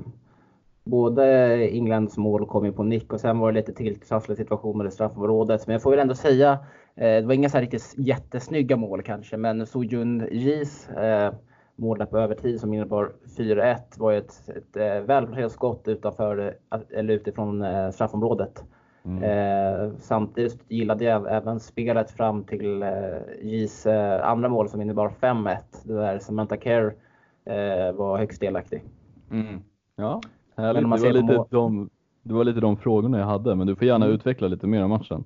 både Englands mål kom ju på nick och sen var det lite tilltrassliga situationer i straffområdet. Men jag får väl ändå säga, eh, det var inga så här riktigt jättesnygga mål kanske, men Sojun Jis eh, mål där på övertid som innebar 4-1 var ju ett, ett ett välplacerat skott utanför, eh, eller utifrån eh, straffområdet. Mm. Eh, samtidigt gillade jag även spelet fram till eh, Jis eh, andra mål som innebar 5-1. Där Samantha Kerr eh, var högst delaktig. Mm. Ja, härligt. Det var, lite de, det var lite de frågorna jag hade, men du får gärna mm. utveckla lite mer om matchen.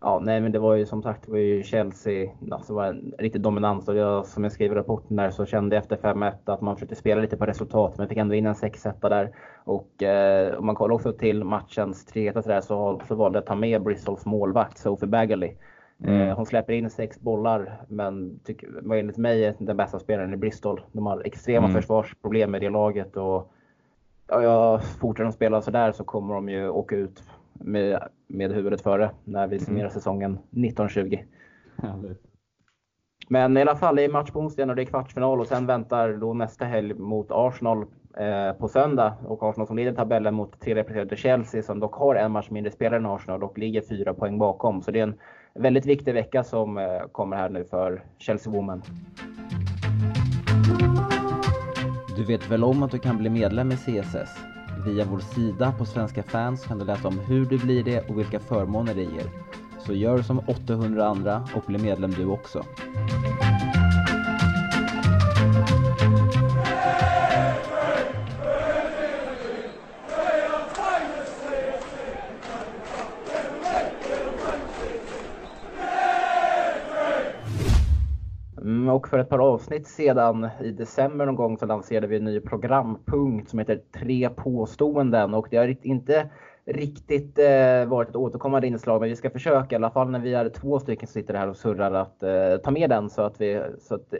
Ja, nej men det var ju som sagt det var ju Chelsea, alltså var en riktig dominans och jag, som jag skrev i rapporten där så kände jag efter 5-1 att man försökte spela lite på resultat men fick ändå in en 6-1 där. Och eh, om man kollar också till matchens 3 så, så, så valde jag att ta med Bristols målvakt Sophie Bagley. Mm. Eh, hon släpper in sex bollar men tycker, enligt mig den bästa spelaren i Bristol. De har extrema mm. försvarsproblem med det laget och ja, fortsätter de spela sådär så kommer de ju åka ut med, med huvudet före när vi summerar mm. säsongen 1920. Härligt. Men i alla fall, i match på onsdagen och det är kvartsfinal och sen väntar då nästa helg mot Arsenal eh, på söndag. Och Arsenal som leder tabellen mot tre representerade Chelsea som dock har en match mindre spelare än Arsenal och ligger fyra poäng bakom. Så det är en väldigt viktig vecka som eh, kommer här nu för Chelsea Women. Du vet väl om att du kan bli medlem i CSS? Via vår sida på Svenska fans kan du läsa om hur du blir det och vilka förmåner det ger. Så gör som 800 andra och bli medlem du också. Och för ett par avsnitt sedan i december någon gång så lanserade vi en ny programpunkt som heter Tre påståenden och det har inte riktigt eh, varit ett återkommande inslag men vi ska försöka i alla fall när vi är två stycken som sitter här och surrar att eh, ta med den så att, vi, så att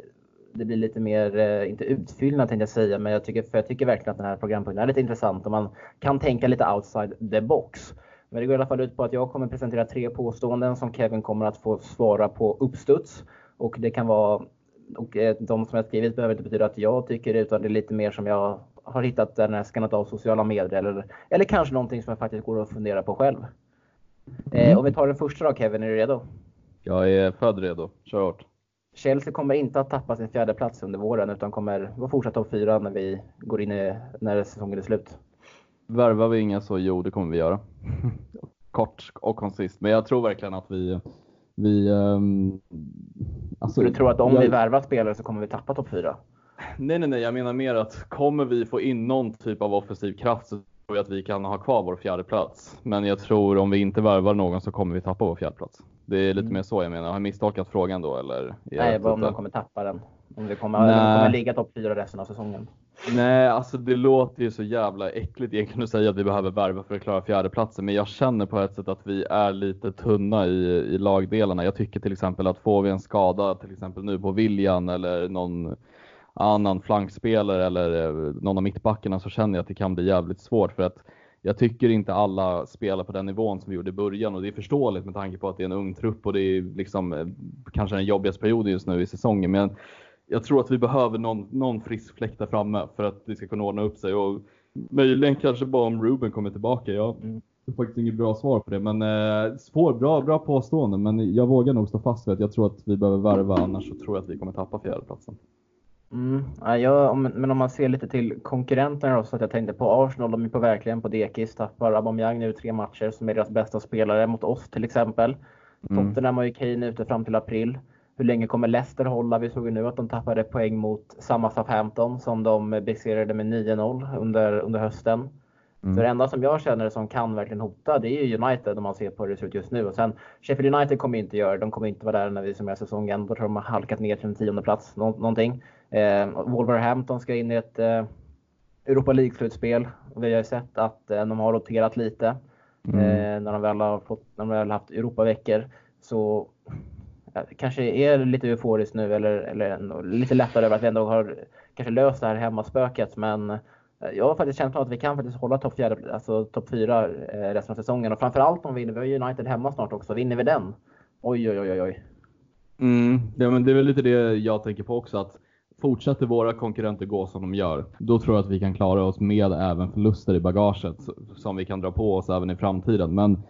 det blir lite mer, eh, inte utfyllnad tänkte jag säga, men jag tycker, för jag tycker verkligen att den här programpunkten är lite intressant och man kan tänka lite outside the box. Men det går i alla fall ut på att jag kommer presentera tre påståenden som Kevin kommer att få svara på uppstuds. Och det kan vara och eh, de som jag skrivit behöver inte betyda att jag tycker det, utan det är lite mer som jag har hittat när jag skannat av sociala medier eller, eller kanske någonting som jag faktiskt går att fundera på själv. Eh, mm. om vi tar den första då Kevin, är du redo? Jag är född redo, kör hårt. Chelsea kommer inte att tappa sin fjärde plats under våren utan kommer vara fortsatt topp fyra när vi går in i, när säsongen är slut. Värvar vi inga så jo, det kommer vi göra. Kort och konsist, men jag tror verkligen att vi vi, um, alltså, du tror att om jag, vi värvar spelare så kommer vi tappa topp 4? Nej, nej, nej. Jag menar mer att kommer vi få in någon typ av offensiv kraft så tror jag att vi kan ha kvar vår fjärde plats. Men jag tror om vi inte värvar någon så kommer vi tappa vår fjärde plats. Det är lite mm. mer så jag menar. Har jag misstolkat frågan då eller? Nej, bara om de kommer tappa den. Om vi kommer, eller kommer ligga topp 4 resten av säsongen. Nej, alltså det låter ju så jävla äckligt egentligen att säga att vi behöver värva för att klara fjärdeplatsen. Men jag känner på ett sätt att vi är lite tunna i, i lagdelarna. Jag tycker till exempel att får vi en skada, till exempel nu på Viljan eller någon annan flankspelare eller eh, någon av mittbackarna så känner jag att det kan bli jävligt svårt för att jag tycker inte alla spelar på den nivån som vi gjorde i början och det är förståeligt med tanke på att det är en ung trupp och det är liksom eh, kanske den jobbigaste perioden just nu i säsongen. Men jag tror att vi behöver någon, någon frisk fläkt där framme för att det ska kunna ordna upp sig. Och möjligen kanske bara om Ruben kommer tillbaka. Jag mm. har faktiskt inget bra svar på det. Men eh, svår, bra, bra påstående. Men jag vågar nog stå fast vid att jag tror att vi behöver värva. Annars så tror jag att vi kommer tappa fjärdeplatsen. Mm. Ja, men om man ser lite till konkurrenterna då, så att jag tänkte på Arsenal, de är på verkligen på dekis. Tappar Aubameyang nu tre matcher som är deras bästa spelare mot oss till exempel. Mm. Tottenham har ju Kane ute fram till april. Hur länge kommer Leicester hålla? Vi såg ju nu att de tappade poäng mot samma Southampton som de besegrade med 9-0 under, under hösten. Mm. Så det enda som jag känner som kan verkligen hota det är ju United om man ser på hur det ser ut just nu. Och sen Sheffield United kommer inte göra det. De kommer inte vara där när vi summerar säsongen. Då tror de har halkat ner till en tionde plats nå någonting. Eh, Wolverhampton ska in i ett eh, Europa League-slutspel. Vi har ju sett att eh, de har roterat lite. Mm. Eh, när de väl har fått, när de väl haft Europaveckor. Så kanske är lite euforiskt nu eller, eller lite lättare över att vi ändå har kanske löst det här hemmaspöket. Men eh, jag har faktiskt känslan att vi kan faktiskt hålla topp alltså top 4 eh, resten av säsongen. Och framförallt om vi vinner, vi har United hemma snart också, vinner vi den? Oj, oj, oj, oj. Mm, det, men det är väl lite det jag tänker på också. att Fortsätter våra konkurrenter gå som de gör, då tror jag att vi kan klara oss med även förluster i bagaget som vi kan dra på oss även i framtiden. Men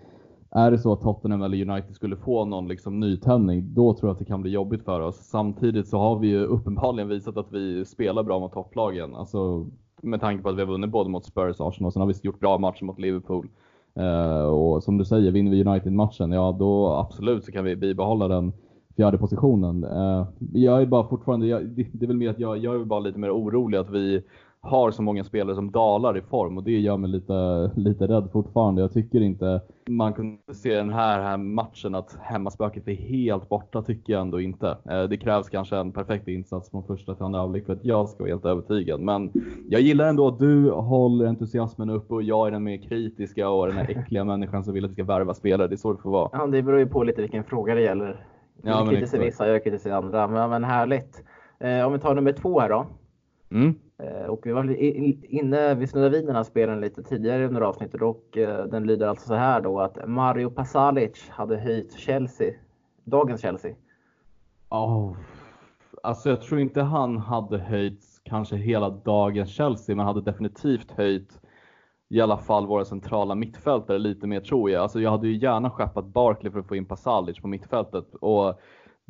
är det så att Tottenham eller United skulle få någon liksom nytändning, då tror jag att det kan bli jobbigt för oss. Samtidigt så har vi ju uppenbarligen visat att vi spelar bra mot topplagen. Alltså, med tanke på att vi har vunnit både mot Spurs och Arsenal, och sen har vi gjort bra matcher mot Liverpool. Eh, och som du säger, vinner vi United-matchen, ja då absolut så kan vi bibehålla den fjärde positionen. Eh, jag är bara fortfarande, jag, det, det, är väl mer att jag, jag är bara lite mer orolig att vi har så många spelare som dalar i form och det gör mig lite, lite rädd fortfarande. Jag tycker inte man kunde se den här, här matchen att hemmaspöket är helt borta tycker jag ändå inte. Eh, det krävs kanske en perfekt insats från första till andra halvlek för att jag ska vara helt övertygad. Men jag gillar ändå att du håller entusiasmen uppe och jag är den mer kritiska och den här äckliga människan som vill att vi ska värva spelare. Det är så det får vara. Ja, det beror ju på lite vilken fråga det gäller. Ja, jag kritiserar vissa, jag kritiserar andra. Men, men härligt. Eh, om vi tar nummer två här då. Mm. Eh, och vi var inne, vi snuddade vid den här spelen lite tidigare under avsnittet och eh, den lyder alltså så här då att Mario Pasalic hade höjt Chelsea, dagens Chelsea. Oh, alltså jag tror inte han hade höjt kanske hela dagens Chelsea, men hade definitivt höjt i alla fall våra centrala mittfältare lite mer tror jag. Alltså jag hade ju gärna skeppat Barkley för att få in Pasalic på mittfältet och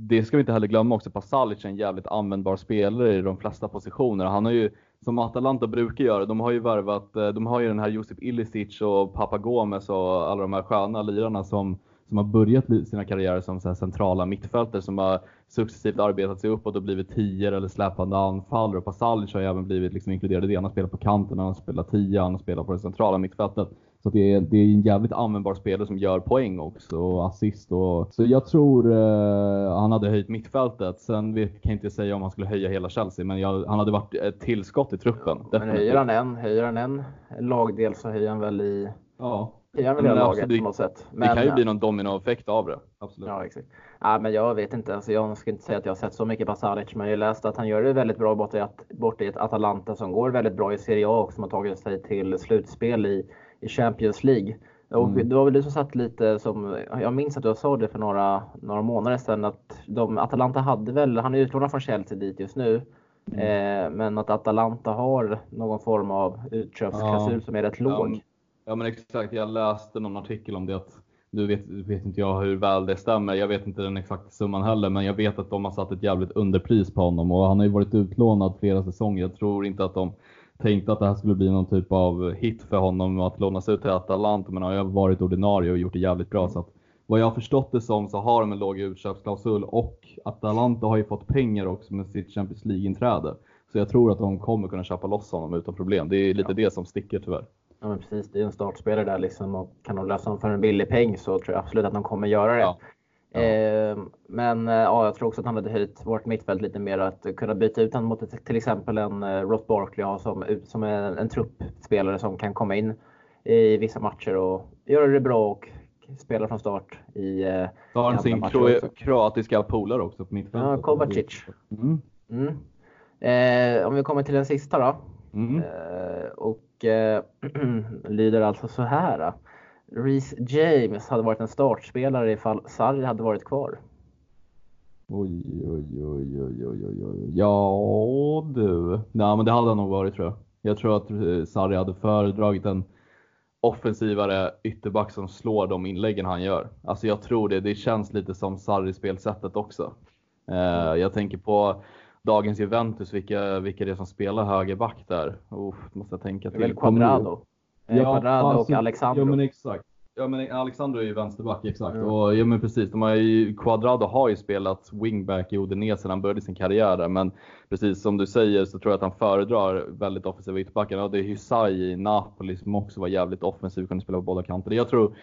det ska vi inte heller glömma också, Pasalic är en jävligt användbar spelare i de flesta positioner. Han har ju, som Atalanta brukar göra, de har ju värvat, eh, de har ju den här Josip Ilicic och Papa Gomes och alla de här sköna lirarna som, som har börjat sina karriärer som så centrala mittfältare som har successivt arbetat sig uppåt och blivit tior eller släpande anfallare. Och Pasalic har ju även blivit liksom inkluderad i det. Han har spelat på kanten, han har spelat tia, han har spelat på det centrala mittfältet. Så det är, det är en jävligt användbar spelare som gör poäng också och assist. Och, så jag tror eh, han hade höjt mittfältet. Sen vet, kan jag inte säga om han skulle höja hela Chelsea, men jag, han hade varit ett tillskott i truppen. Ja, men höjer han en, höjer han en lagdel så höjer han väl i Ja. Han väl i laget på något sätt. Men, det kan ju bli någon dominoeffekt av det. Absolut. Ja, exakt. Ja, men jag vet inte. Alltså, jag ska inte säga att jag har sett så mycket på Salic, men jag läste att han gör det väldigt bra borta i, borta i ett Atalanta som går väldigt bra i Serie A och som har tagit sig till slutspel i i Champions League. Och mm. det var väl du som satt lite som, jag minns att du sa det för några, några månader sedan att de, Atalanta hade väl, han är utlånad från Chelsea dit just nu. Mm. Eh, men att Atalanta har någon form av utköpsklausul ja. som är rätt låg. Ja, men exakt, jag läste någon artikel om det att nu vet, vet inte jag hur väl det stämmer. Jag vet inte den exakta summan heller, men jag vet att de har satt ett jävligt underpris på honom och han har ju varit utlånad flera säsonger. Jag tror inte att de tänkte att det här skulle bli någon typ av hit för honom att lånas ut till Atalanta, men han har ju varit ordinarie och gjort det jävligt bra. Så att, vad jag har förstått det som så har de en låg utköpsklausul och Atalanta har ju fått pengar också med sitt Champions League-inträde. Så jag tror att de kommer kunna köpa loss honom utan problem. Det är lite ja. det som sticker tyvärr. Ja men precis, det är en startspelare där liksom och kan de lösa honom för en billig peng så tror jag absolut att de kommer göra det. Ja. Eh, men eh, ja, jag tror också att han hade höjt vårt mittfält lite mer att kunna byta ut honom mot till exempel en eh, Ross Barkley ja, som, som är en, en truppspelare som kan komma in i vissa matcher och göra det bra och spela från start i eh, Då har han sin kro kroatiska polare också på mittfältet. Ja, Kovacic. Mm. Mm. Eh, om vi kommer till den sista då. Mm. Eh, och eh, lyder alltså så här. Eh. Reece James hade varit en startspelare ifall Sarri hade varit kvar. Oj, oj, oj, oj, oj, oj, oj. Ja du. Nej, men det hade han nog varit tror jag. Jag tror att eh, Sarri hade föredragit en offensivare ytterback som slår de inläggen han gör. Alltså jag tror det. Det känns lite som Sarri-spelsättet också. Eh, jag tänker på dagens Juventus, vilka, vilka det är som spelar högerback där. Uff, måste jag tänka till. Det är väl Quadrado? Ja, Quadrado och Alexandro. Ja men exakt. Ja men Alexandro är ju vänsterback exakt. Mm. Och, ja men precis, de har ju, Quadrado har ju spelat wingback i Udinese när han började sin karriär där. Men precis som du säger så tror jag att han föredrar väldigt offensiva ytterbackar. Och det är Hysaj i Napoli som också var jävligt offensiv, kunde spela på båda kanter. Jag tror,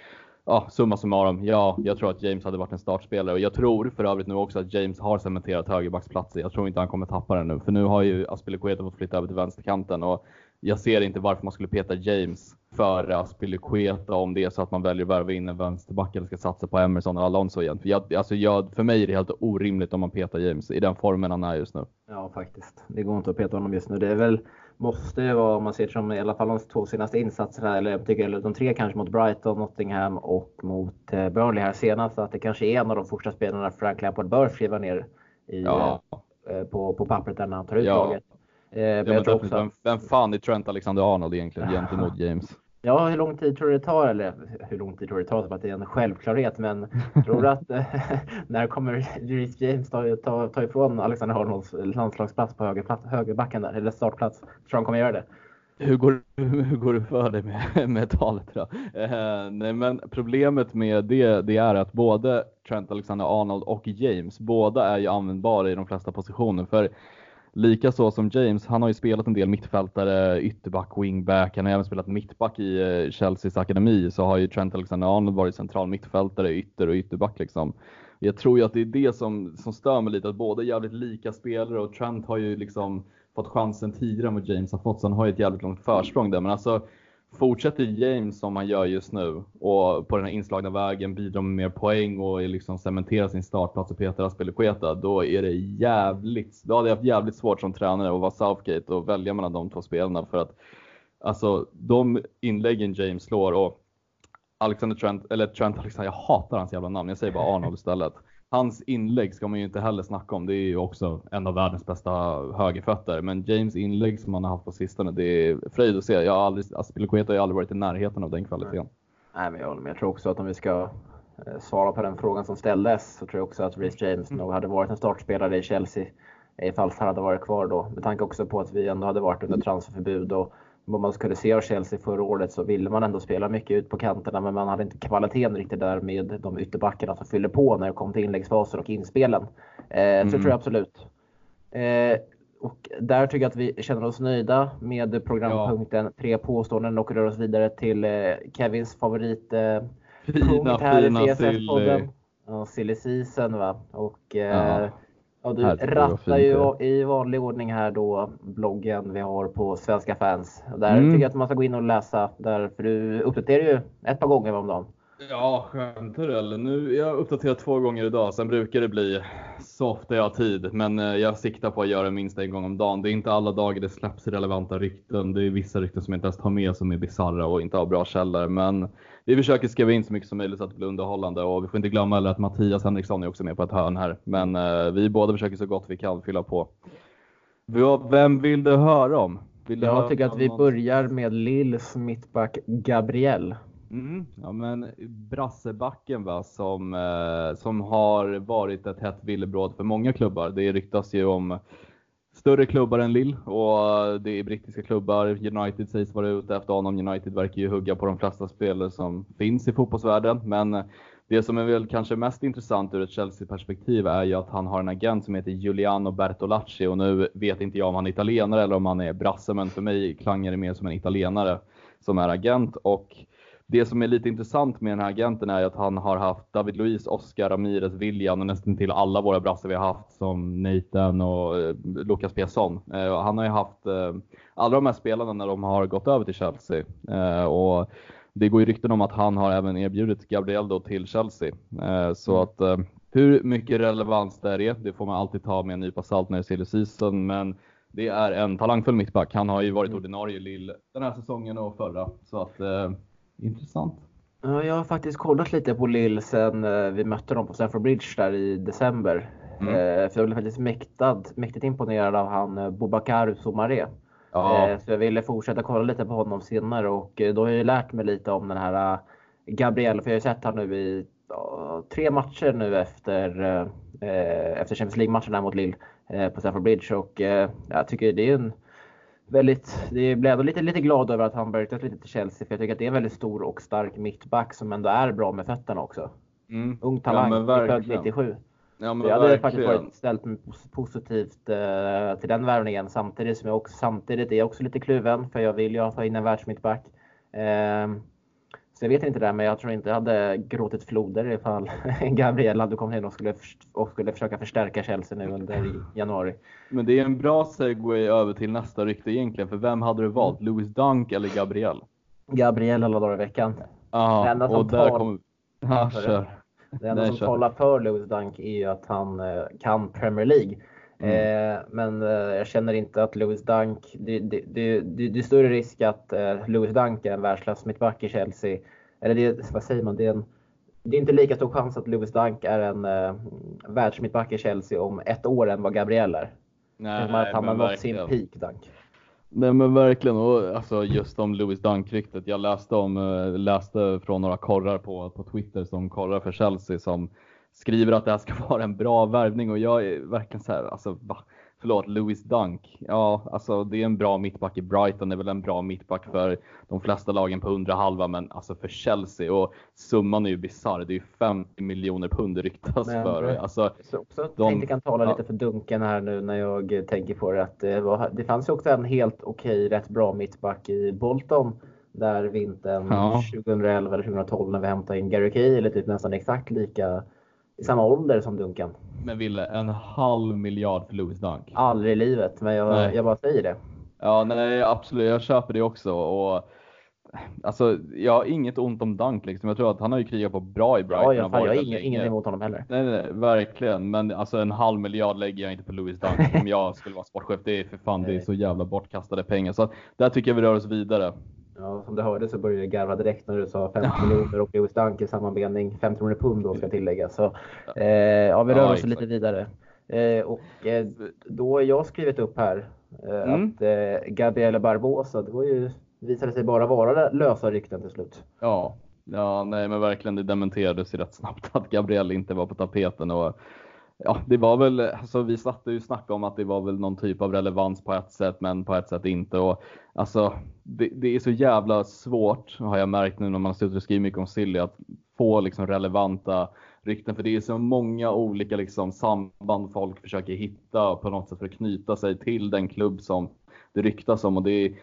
ja summa summarum, ja jag tror att James hade varit en startspelare. Och jag tror för övrigt nu också att James har cementerat högerbacksplatsen. Jag tror inte han kommer tappa den nu. För nu har ju Aspilicueta fått flytta över till vänsterkanten. Och jag ser inte varför man skulle peta James före Aspilicueta om det är så att man väljer att värva in en vänsterback eller ska satsa på Emerson och Alonso igen. För, jag, alltså jag, för mig är det helt orimligt om man petar James i den formen han är just nu. Ja, faktiskt. Det går inte att peta honom just nu. Det är väl, måste ju vara, om man ser som i alla fall de två senaste insatserna, eller jag tycker de tre kanske mot Brighton, Nottingham och mot eh, Burnley här senast, att det kanske är en av de första spelarna Frank Lampard bör skriva ner i, ja. eh, på, på pappret när han tar ut ja. laget. Eh, ja, men också... vem, vem fan är Trent Alexander-Arnold egentligen gentemot James? Ja, hur lång tid tror du det tar? Eller hur lång tid tror du det tar? Som att det är en självklarhet. Men tror du att när kommer Reece James ta, ta, ta ifrån Alexander Arnolds landslagsplats på högerplats, högerbacken där? Eller startplats? Tror du han kommer göra det? Hur går, hur går det för dig med, med talet då? Eh, nej men problemet med det, det är att både Trent Alexander-Arnold och James, båda är ju användbara i de flesta positioner. För Likaså som James, han har ju spelat en del mittfältare, ytterback, wingback, han har även spelat mittback i eh, Chelseas akademi, så har ju Trent Alexander-Arnold varit central mittfältare, ytter och ytterback liksom. Jag tror ju att det är det som, som stör mig lite, att båda är jävligt lika spelare och Trent har ju liksom fått chansen tidigare än vad James har fått, så han har ju ett jävligt långt försprång där. Men alltså, fortsätter James som han gör just nu. Och på den här inslagna vägen bidrar med mer poäng och liksom cementerar sin startplats och petar Aspelekueta, då är det jävligt, då hade jag haft jävligt svårt som tränare att vara Southgate och välja mellan de två spelarna. För att alltså de inläggen James slår och Alexander Trent, eller Trent Alexander, jag hatar hans jävla namn, jag säger bara Arnold istället hans inlägg ska man ju inte heller snacka om. Det är ju också en av världens bästa högerfötter. Men James inlägg som han har haft på sistone, det är fröjd att se. Jag har aldrig, Aspilicueta har ju aldrig varit i närheten av den kvaliteten. Nej, men jag håller med. Jag tror också att om vi ska eh, svara på den frågan som ställdes så tror jag också att Reece James mm. nog hade varit en startspelare i Chelsea ifall han hade varit kvar då. Med tanke också på att vi ändå hade varit under transferförbud och vad man skulle se av Chelsea förra året så ville man ändå spela mycket ut på kanterna men man hade inte kvaliteten riktigt där med de ytterbackarna som fyller på när det kom till inläggsfaser och inspelen. Eh, mm. Så tror jag absolut. Eh, och där tycker jag att vi känner oss nöjda med programpunkten ja. Tre påståenden och rör oss vidare till eh, Kevins favorit eh, fina, punkt här fina i CSS-podden. Ja, silly season va. Och, eh, ja. Ja, du rattar ju i vanlig ordning här då bloggen vi har på Svenska fans. Där mm. tycker jag att man ska gå in och läsa där, för du uppdaterar ju ett par gånger om dagen. Ja, skämtar du eller? Nu, jag har uppdaterat två gånger idag, sen brukar det bli så ofta jag har tid. Men eh, jag siktar på att göra minst en gång om dagen. Det är inte alla dagar det släpps relevanta rykten. Det är vissa rykten som jag inte ens tar med som är bisarra och inte har bra källor. Men vi försöker skriva in så mycket som möjligt så att det blir underhållande och vi får inte glömma att Mattias Henriksson är också med på ett hörn här. Men eh, vi båda försöker så gott vi kan fylla på. Vem vill du höra om? Vill jag höra tycker att vi någon? börjar med Lills mittback Gabriel. Mm, ja men brassebacken va, som, eh, som har varit ett hett villebråd för många klubbar. Det ryktas ju om större klubbar än Lill och det är brittiska klubbar. United sägs vara ute efter honom. United verkar ju hugga på de flesta spelare som finns i fotbollsvärlden. Men det som är väl kanske mest intressant ur ett Chelsea-perspektiv är ju att han har en agent som heter Giuliano Bertolacci och nu vet inte jag om han är italienare eller om han är brasse, men för mig klangar det mer som en italienare som är agent och det som är lite intressant med den här agenten är att han har haft David Luiz, Oscar, Ramirez, William och nästan till alla våra brassar vi har haft som Nathan och eh, Lucas Piasson. Eh, han har ju haft eh, alla de här spelarna när de har gått över till Chelsea. och det går ju rykten om att han har även erbjudit Gabriel då till Chelsea. så mm. att hur mycket relevans det är, det får man alltid ta med en nypa salt när det är season. Men det är en talangfull mittback. Han har ju varit mm. ordinarie Lill den här säsongen och förra. Så att intressant. Ja, jag har faktiskt kollat lite på Lill sen eh, vi mötte dem på Stamford Bridge där i december. Mm. Eh, för jag blev faktiskt mäktad, mäktigt imponerad av han eh, Bobakar Soumaré. Ja. Så jag ville fortsätta kolla lite på honom senare och då har jag lärt mig lite om den här Gabriel. För jag har sett honom nu i tre matcher nu efter, efter Champions League-matchen mot Lille på Stamford Bridge. Och jag tycker det är en väldigt, det blev ändå lite, lite glad över att han börjat lite till Chelsea för jag tycker att det är en väldigt stor och stark mittback som ändå är bra med fötterna också. Mm. Ung talang, ja, född 97. Ja, men jag hade faktiskt varit ställt mig positivt uh, till den värvningen samtidigt som jag också samtidigt är jag också lite kluven för jag vill ju ha in en världsmittback. Uh, så jag vet inte det, men jag tror inte jag hade gråtit floder ifall Gabriel hade kommit in och skulle, och skulle försöka förstärka Chelsea nu under januari. Men det är en bra segway över till nästa rykte egentligen, för vem hade du valt? Mm. Louis Dunk eller Gabriel? Gabriel alla dagar i veckan. Ja, och där kommer... Ja, kör. Det enda som talar för Louis Dunk är ju att han eh, kan Premier League. Mm. Eh, men eh, jag känner inte att Louis Dunk, det, det, det, det är större risk att eh, Louis Dunk är en världsklass mittback i Chelsea. Eller det, vad säger man? Det är, en, det är inte lika stor chans att Louis Dunk är en uh, världsmittback i Chelsea om ett år än vad Gabriel är. Nej, nej, att han har nått sin peak Dunk. Nej men verkligen, och alltså just om Louis Dunk-ryktet. Jag läste, om, läste från några korrar på, på Twitter som korrar för Chelsea som skriver att det här ska vara en bra värvning och jag är verkligen så här, alltså förlåt, Louis Dunk. Ja, alltså det är en bra mittback i Brighton, det är väl en bra mittback för de flesta lagen på undre halva, men alltså för Chelsea och summan är ju bisarr. Det är ju 50 miljoner pund det ryktas men, för. Alltså, så också de, tänkte kan tala ja. lite för Dunken här nu när jag tänker på det att det, var, det fanns ju också en helt okej, rätt bra mittback i Bolton där vintern ja. 2011 eller 2012 när vi hämtade in Gary Cahill, typ nästan exakt lika i samma ålder som Duncan. Men Ville, en halv miljard för Louis Dunk? Aldrig i livet, men jag, jag bara säger det. Ja, nej absolut, jag köper det också. Och, alltså, jag har inget ont om Dunk liksom. Jag tror att han har ju krigat på bra i Brighton. Ja, jag, jag har ingen, ingen emot honom heller. Nej, nej, verkligen. Men alltså en halv miljard lägger jag inte på Louis Dunk om jag skulle vara sportchef. Det är för fan, det är så jävla bortkastade pengar. Så där tycker jag vi rör oss vidare. Ja, som du hörde så började jag garva direkt när du sa 50 miljoner och Lewis Dunk i samma mening. 50 miljoner pund då ska jag tillägga. Så eh, ja, vi rör ja, oss exakt. lite vidare. Eh, och eh, då har jag skrivit upp här eh, mm. att eh, Gabriele Barbosa, det var ju, visade sig bara vara lösa rykten till slut. Ja, ja nej men verkligen det dementerades ju rätt snabbt att Gabriel inte var på tapeten. Och, ja, det var väl, alltså vi satt ju snacka om att det var väl någon typ av relevans på ett sätt, men på ett sätt inte. Och alltså, det, det är så jävla svårt, har jag märkt nu när man har suttit och skrivit mycket om Silly, att få liksom relevanta rykten. För det är så många olika liksom samband folk försöker hitta på något sätt för att knyta sig till den klubb som det ryktas om. Och det är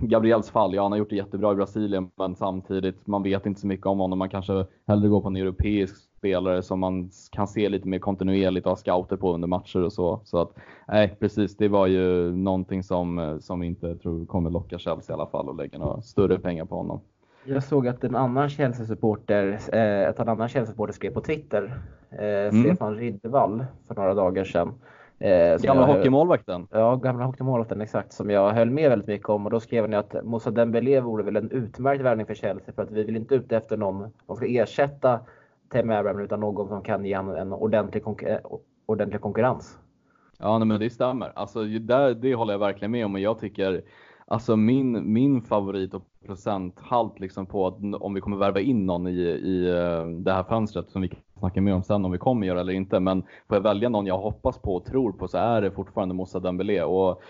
Gabriels fall, ja han har gjort det jättebra i Brasilien, men samtidigt, man vet inte så mycket om honom. Man kanske hellre går på en europeisk spelare som man kan se lite mer kontinuerligt ha scouter på under matcher och så. Så att, nej precis, det var ju någonting som, som inte tror kommer locka Chelsea i alla fall och lägga några större pengar på honom. Jag såg att en annan Chelsea-supporter, eh, annan Chelsea-supporter skrev på Twitter, eh, mm. Stefan Riddervall, för några dagar sedan. Eh, gamla hockeymålvakten? Ja, gamla hockeymålvakten exakt, som jag höll med väldigt mycket om. Och då skrev ni att Moussa Dembélé vore väl en utmärkt värvning för Chelsea för att vi vill inte ute efter någon som ska ersätta Temi Abraham utan någon som kan ge honom en ordentlig, konkur eh, ordentlig konkurrens. Ja, nej, men det stämmer. Alltså, det, det håller jag verkligen med om och jag tycker Alltså min, min favorit och procenthalt liksom på att om vi kommer värva in någon i, i eh, det här fönstret som vi kan snacka mer om sen om vi kommer göra eller inte. Men får jag välja någon jag hoppas på och tror på så är det fortfarande Moussa Dembélé. Och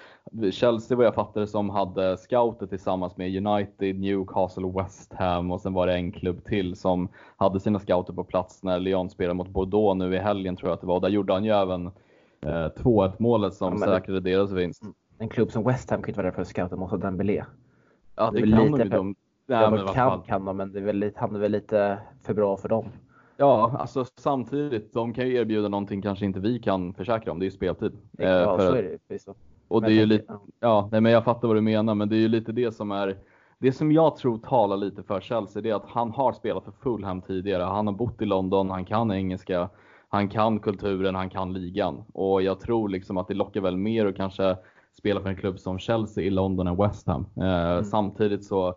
Chelsea vad jag fattade som hade scouter tillsammans med United, Newcastle, West Ham och sen var det en klubb till som hade sina scouter på plats när Lyon spelade mot Bordeaux nu i helgen tror jag att det var. Där gjorde han ju även eh, 2-1 målet som ja, säkrade deras vinst. En klubb som West Ham kan inte vara där för att scouta Moussa Dembélé. Ja, det, det kan de ju. De, ja, men kan, kan de, men det är väl lite, han är väl lite för bra för dem. Ja, alltså samtidigt, de kan ju erbjuda någonting kanske inte vi kan försäkra om. Det är ju speltid. Ja, eh, så är det förvisso. Och det är ju lite, ja, nej, men jag fattar vad du menar, men det är ju lite det som är det som jag tror talar lite för Chelsea, det är att han har spelat för Fulham tidigare. Han har bott i London, han kan engelska, han kan kulturen, han kan ligan. Och jag tror liksom att det lockar väl mer och kanske spela för en klubb som Chelsea i London än West Ham. Eh, mm. Samtidigt så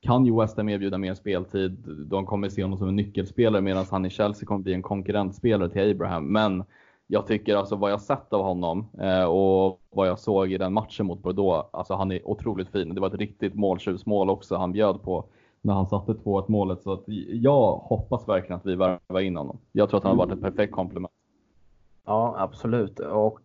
kan ju West Ham erbjuda mer speltid. De kommer se honom som en nyckelspelare medan han i Chelsea kommer bli en konkurrentspelare till Abraham. Men jag tycker alltså vad jag sett av honom eh, och vad jag såg i den matchen mot Bordeaux, alltså han är otroligt fin. Det var ett riktigt måltjuvsmål också han bjöd på när han satte 2-1 målet. Så att jag hoppas verkligen att vi värvar in honom. Jag tror att han har varit ett perfekt komplement. Ja, absolut. Och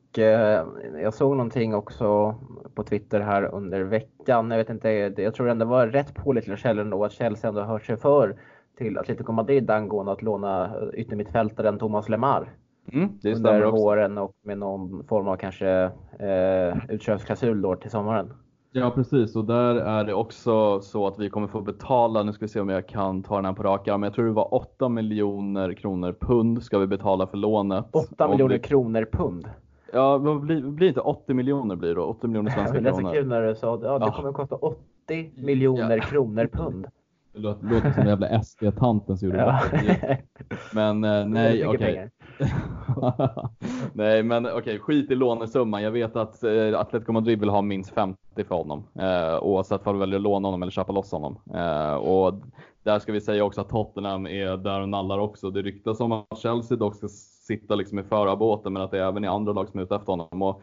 jag såg någonting också på Twitter här under veckan. Jag vet inte, jag tror ändå var rätt pålitliga källor ändå att Chelsea ändå hört sig för till Atletico Madrid angående att låna yttermittfältaren Thomas Lemar. Mm, det under våren och med någon form av kanske eh, utköpsklausul då till sommaren. Ja precis och där är det också så att vi kommer få betala, nu ska vi se om jag kan ta den här på raka men jag tror det var 8 miljoner kronor pund ska vi betala för lånet. 8 miljoner vi... kronor pund? Ja, vad blir, blir inte 80 miljoner blir då? 80 miljoner svenska kronor. Det är så kul när du sa att ja, det kommer att kosta 80 miljoner ja. kronor pund. Det låter, låter som den jävla SD-tanten som gjorde ja. det. Men eh, nej, okej. Okay. nej, men okej, okay, skit i lånesumman. Jag vet att eh, Atletico Madrid vill ha minst 50 för honom. Eh, oavsett om du väljer att låna honom eller köpa loss honom. Eh, och där ska vi säga också att Tottenham är där och nallar också. Det ryktas om att Chelsea dock ska sitta liksom i förarbåten, men att det är även är andra lag som är ute efter honom. Och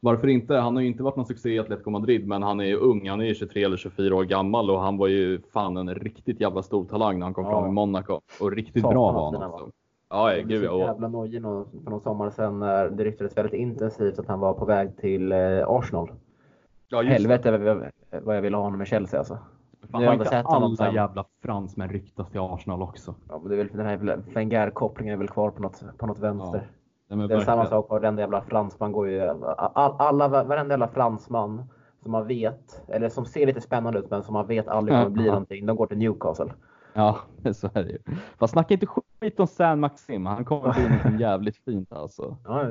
varför inte? Han har ju inte varit någon succé i Atletico Madrid, men han är ju ung. Han är ju 23 eller 24 år gammal och han var ju fan en riktigt jävla stor talang när han kom ja. fram i Monaco. Och riktigt Fan, bra var han också. Ja, ja gud ja. jävla nojig för någon sommar sedan när det ryktades väldigt intensivt att han var på väg till eh, Arsenal. ja. Helvete vad jag ville ha honom i Chelsea alltså. Nu har inte alla jävla fransmän ryktas till Arsenal också? Ja, men det är väl, den här Wenger-kopplingen är väl kvar på något, på något vänster. Nej, men det är samma sak, varenda jävla fransman går ju... All, alla, varenda jävla fransman som man vet, eller som ser lite spännande ut men som man vet aldrig kommer bli Ja. någonting, de går till Newcastle. Ja, så är det ju. Fast snacka inte skit om San Maxim. Han kommer bli något jävligt fint alltså. Ja,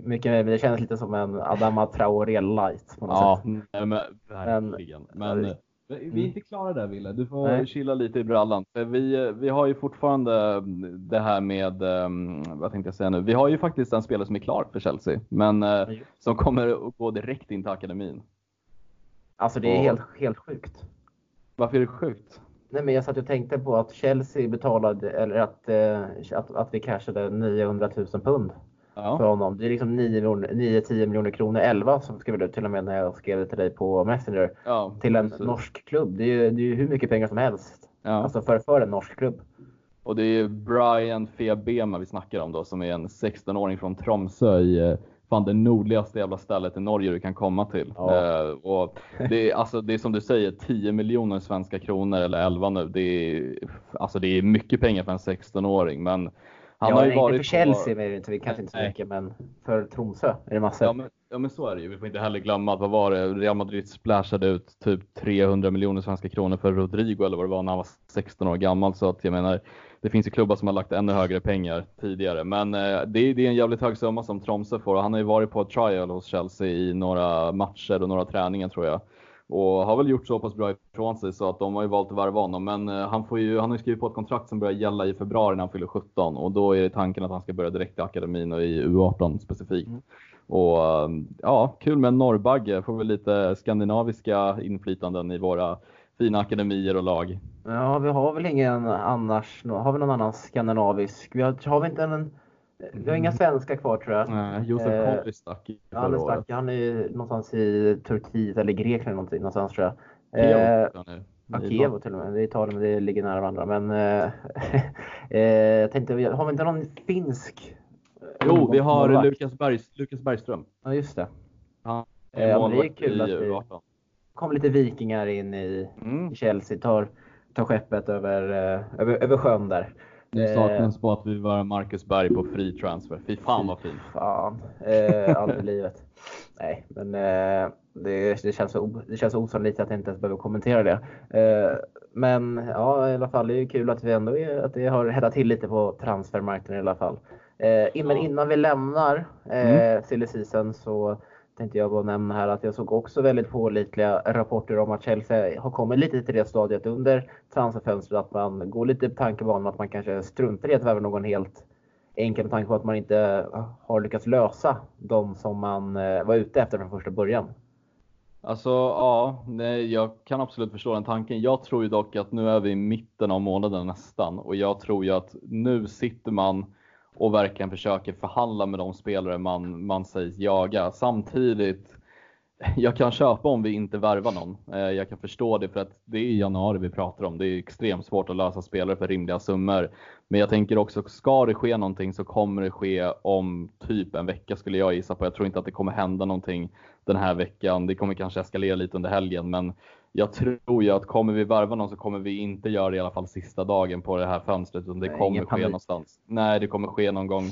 mycket, det känns lite som en Adama Traoré light på något Ja, sätt. nej, men verkligen. Men, eh, vi är inte klara där Wille. Du får Nej. chilla lite i brallan. För vi, vi har ju fortfarande det här med, um, vad tänkte jag säga nu? Vi har ju faktiskt en spelare som är klar för Chelsea. Men just. som kommer att gå direkt in till akademin. Alltså det är Och- helt, helt sjukt. Varför är det sjukt? Nej, men jag satt och tänkte på att Chelsea betalade, eller att, eh, att, att vi cashade 900 000 pund för Ja, honom. Det är liksom 9-10 miljoner kronor, 11 som skrev du till och med när jag skrev det till dig på Messenger. ja Till en precis. norsk klubb. Det är ju, det är ju hur mycket pengar som helst. Ja. Alltså för, för en norsk klubb. Och det är Brian Febema vi snackar om då, som är en 16-åring från Tromsö i eh, fan det nordligaste jävla stället i Norge du kan komma till. Ja. Eh, och det, är, alltså, det är som du säger, 10 miljoner svenska kronor eller 11 nu. Det är, alltså, det är mycket pengar för en 16-åring. Men han ja, har ju inte varit för Chelsea det inte, kanske inte så mycket, men för Tromsö är det massor. Ja men, ja men så är det ju. Vi får inte heller glömma att vad var det? Real Madrid splashade ut typ 300 miljoner svenska kronor för Rodrigo eller vad det var när han var 16 år gammal. Så att jag menar, det finns ju klubbar som har lagt ännu högre pengar tidigare. Men eh, det, är, det är en jävligt hög summa som Tromsö får. Han har ju varit på trial hos Chelsea i några matcher och några träningar tror jag. Och har väl gjort så pass bra ifrån sig så att de har ju valt att värva honom. Men eh, han, får ju, han har ju skrivit på ett kontrakt som börjar gälla i februari när han fyller 17. Och då är tanken att han ska börja direkt i akademin och i U18 specifikt. Och um, ja, kul med en norrbagge. Får vi lite skandinaviska inflytanden i våra fina akademier och lag. Ja, vi har väl ingen annars, har vi någon annan skandinavisk? Vi har, har vi inte en, vi har inga svenskar kvar tror jag. Nej, Josef Eh, Colley stack han stark. Han är någonstans i Turkiet eller Grekland någonting, någonstans tror jag. Eh. Ja, Kiev till och med. Det är Italien, men det ligger nära varandra. Men eh, eh, jag tänkte, har vi inte någon finsk? eh, Jo, vi har? Lukas, Bergs, Lukas Bergström. Ja, just det. Han är ja, det är kul att vi- U18. kom lite vikingar in i, Mm. i Chelsea, tar, tar skeppet över, eh, över, över sjön där. Nu Eh, saknas på att vi var Marcus Berg på free transfer. Fy fan vad fint. Fan, eh, aldrig i livet. Nej, men eh, det, det, känns det känns osannolikt att jag inte ens behöver kommentera det. Eh, men ja, i alla fall, det är ju kul att vi ändå är, att det har hettat till lite på transfermarknaden i alla fall. Eh, men innan vi lämnar eh, silly season så tänkte jag bara nämna här att jag såg också väldigt pålitliga rapporter om att Chelsea har kommit lite till det stadiet under transferfönstret att man går lite på tankebanan att man kanske struntar i att värva någon helt enkel med tanke på att man inte har lyckats lösa de som man eh, var ute efter från första början. Alltså ja, nej, jag kan absolut förstå den tanken. Jag tror ju dock att nu är vi i mitten av månaden nästan och jag tror ju att nu sitter man och verkligen försöker förhandla med de spelare man, man sägs jaga. Samtidigt, jag kan köpa om vi inte värvar någon. Eh, jag kan förstå det för att det är januari vi pratar om. Det är extremt svårt att lösa spelare för rimliga summor. Men jag tänker också, ska det ske någonting så kommer det ske om typ en vecka skulle jag gissa på. Jag tror inte att det kommer hända någonting den här veckan. Det kommer kanske eskalera lite under helgen, men jag tror ju att kommer vi värva någon så kommer vi inte göra det i alla fall sista dagen på det här fönstret, utan det Nej, kommer ske panik. någonstans. Nej, det kommer ske någon gång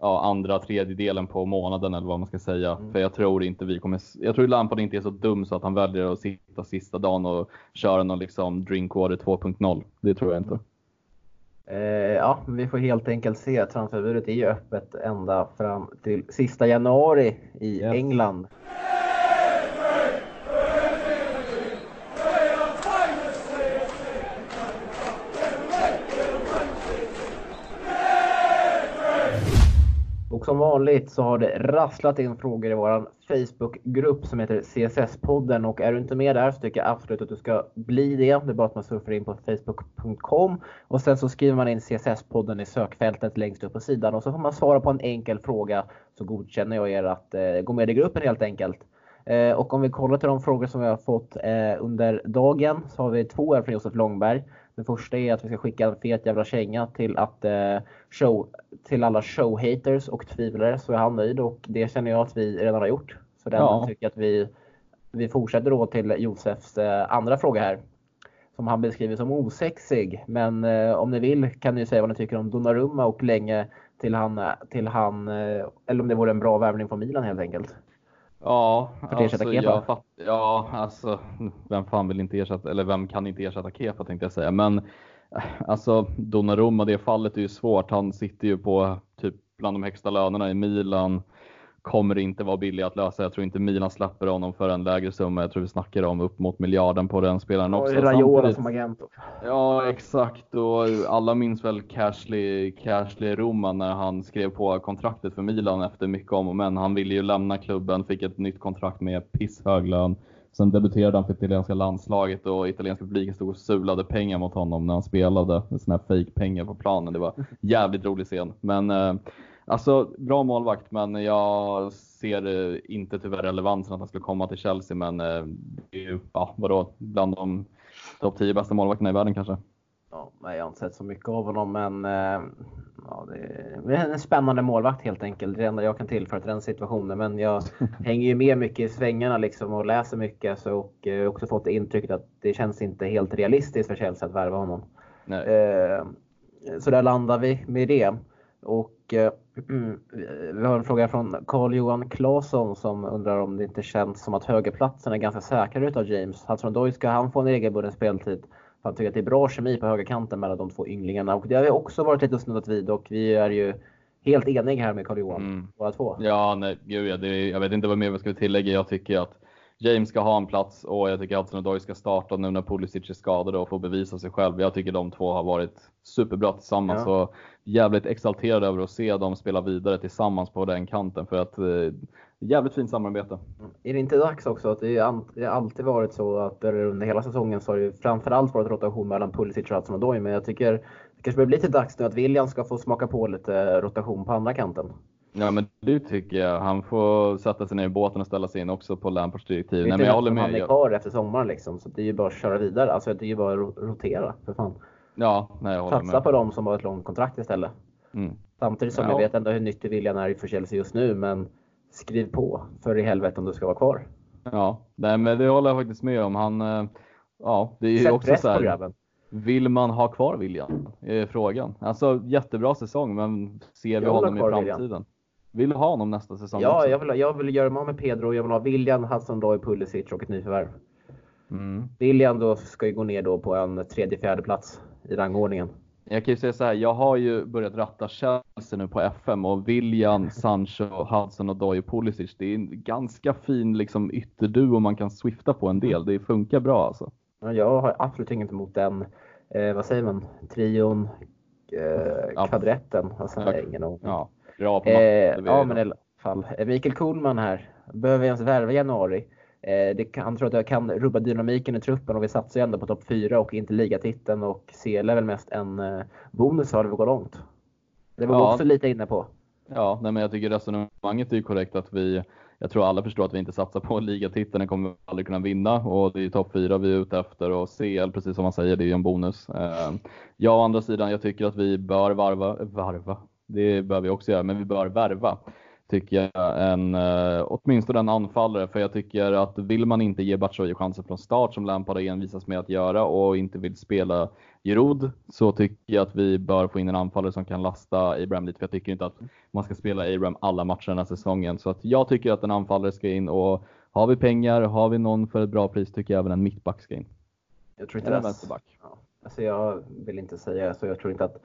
ja, andra tredjedelen på månaden eller vad man ska säga. Mm. För jag tror inte vi kommer, jag tror Lampard inte är så dum så att han väljer att sitta sista dagen och köra någon liksom Drinkwater 2.0. Det tror jag inte. Eh, ja, vi får helt enkelt se. Transferbudet är ju öppet ända fram till sista januari i Yes. England. Och som vanligt så har det rasslat in frågor i vår Facebookgrupp som heter CSS-podden och är du inte med där så tycker jag absolut att du ska bli det. Det är bara att man surfar in på facebook.com och sen så skriver man in CSS-podden i sökfältet längst upp på sidan och så får man svara på en enkel fråga så godkänner jag er att eh, gå med i gruppen helt enkelt. Eh, och om vi kollar till de frågor som vi har fått eh, under dagen så har vi två här från Josef Långberg. Den första är att vi ska skicka en fet jävla känga till, att, eh, show, till alla show-haters och tvivlare så är han nöjd och det känner jag att vi redan har gjort. Så den Ja. tycker jag att vi, vi fortsätter då till Josefs eh, andra fråga här. Som han beskriver som osexig. Men eh, om ni vill kan ni säga vad ni tycker om Donnarumma och länge till han, till han eh, eller om det vore en bra värvning från Milan helt enkelt. Ja, För att ersätta alltså, Kepa? fatt, ja, alltså vem fan vill inte ersätta, eller vem kan inte ersätta Kepa tänkte jag säga. Men eh, alltså Donnarumma, det fallet är ju svårt. Han sitter ju på typ bland de högsta lönerna i Milan. Kommer inte vara billig att lösa. Jag tror inte Milan släpper honom för en lägre summa. Jag tror vi snackar om upp mot miljarden på den spelaren också. Raiola Samtidigt- som agent. Ja, exakt. Och alla minns väl Cashley, Cashley Roma när han skrev på kontraktet för Milan efter mycket om och men. Han ville ju lämna klubben, fick ett nytt kontrakt med pisshög lön. Sen debuterade han för italienska landslaget och italienska publiken stod och sulade pengar mot honom när han spelade. Såna här fake pengar på planen. Det var jävligt rolig scen. Men eh, alltså, bra målvakt, men jag ser eh, inte tyvärr relevansen att han skulle komma till Chelsea. Men eh, det är ju, ja, vadå, bland de topp 10 bästa målvakterna i världen kanske. Ja, jag har inte sett så mycket av honom men eh, ja, det är en spännande målvakt helt enkelt. Det enda jag kan tillföra till den situationen. Men jag hänger ju med mycket i svängarna liksom och läser mycket så, och eh, också fått intrycket att det känns inte helt realistiskt för Chelsea att värva honom. Nej. Så där landar vi med det. Och eh, vi har en fråga från Carl-Johan Claesson som undrar om det inte känns som att högerplatsen är ganska säkrare utav James. Hudson-Odoi ska han få en regelbunden speltid. För han tycker att det är bra kemi på högerkanten mellan de två ynglingarna. Och det har vi också varit lite snuddat vid och vi är ju helt eniga här med Carl-Johan. Mm. Båda två. Ja, nej, gud, ja, det, jag vet inte vad mer vi ska tillägga. Jag tycker att James ska ha en plats och jag tycker att Hudson Odoi ska starta nu när Pulisic är skadad och får bevisa sig själv. Jag tycker de två har varit superbra tillsammans Ja. och jävligt exalterad över att se dem spela vidare tillsammans på den kanten för att eh, jävligt fint samarbete. Är det inte dags också att det, har alltid varit så att under hela säsongen så har det framförallt varit rotation mellan Pulisic och Hudson Odoi. Men jag tycker det kanske börjar bli lite dags nu att William ska få smaka på lite rotation på andra kanten. Ja, men det tycker jag. Han får sätta sig ner i båten och ställa sig in också på Lampards direktiv. Nej, men jag håller som Han med. är kvar efter sommaren liksom. Så det är ju bara att köra vidare. Alltså det är ju bara att ro- rotera för fan. ja, nej, jag håller Satsa med. på dem som har ett långt kontrakt istället. Mm. Samtidigt som Ja. jag vet ändå hur nyttig William är för Chelsea just nu. Men skriv på för i helvete om du ska vara kvar. Ja, nej, men det håller jag faktiskt med om. Han, eh, ja, det är ju Sätt också så här. Vill man ha kvar William? Är frågan. Alltså jättebra säsong, men ser vi honom i kvar William. Vill du ha honom nästa säsong Ja, också? jag vill, jag vill göra mig av med Pedro. Jag vill ha William, Hudson Odoi, Pulisic och ett nyförvärv. Mm. William då ska ju gå ner då på en tredje, fjärde plats i rangordningen. Jag kan ju säga så här, jag har ju börjat ratta Chelsea nu på FM och William, Sancho, Hudson och Doyle Pulisic. Det är en ganska fin liksom, ytterduo man kan swifta på en del. Det funkar bra alltså. Ja, Jag har absolut inget emot den, eh, vad säger man, trion, eh, Ja. kvadretten. Alltså, jag ingen aning. Ja, bra på Eh, ja, men i alla fall. Eh, Mikael Kohlman här. Behöver vi ens värva i januari? Eh, det kan, han tror att jag kan rubba dynamiken i truppen och vi satsar ju ändå på topp 4 och inte ligatiteln och CL är väl mest en eh, bonus att vi går långt. Det var Ja. också lite inne på. Ja, nej, men jag tycker resonemanget är ju korrekt att vi, jag tror alla förstår att vi inte satsar på ligatiteln, den kommer vi aldrig kunna vinna och det är topp fyra vi är ute efter och CL, precis som man säger, det är ju en bonus. Jag å andra sidan, jag tycker att vi bör varva, varva, det bör vi också göra, men vi bör värva. Tycker jag en, eh, åtminstone en anfallare, för jag tycker att vill man inte ge Batshuayi chansen från start som Lampard har envisats med att göra och inte vill spela Giroud så tycker jag att vi bör få in en anfallare som kan lasta Abraham lite. För jag tycker inte att man ska spela Abraham alla matcher den här säsongen. Så att jag tycker att en anfallare ska in och har vi pengar, har vi någon för ett bra pris tycker jag även en mittback ska in. Jag tror inte Eller en det. vänsterback. Ja. Alltså jag vill inte säga så. Jag tror inte att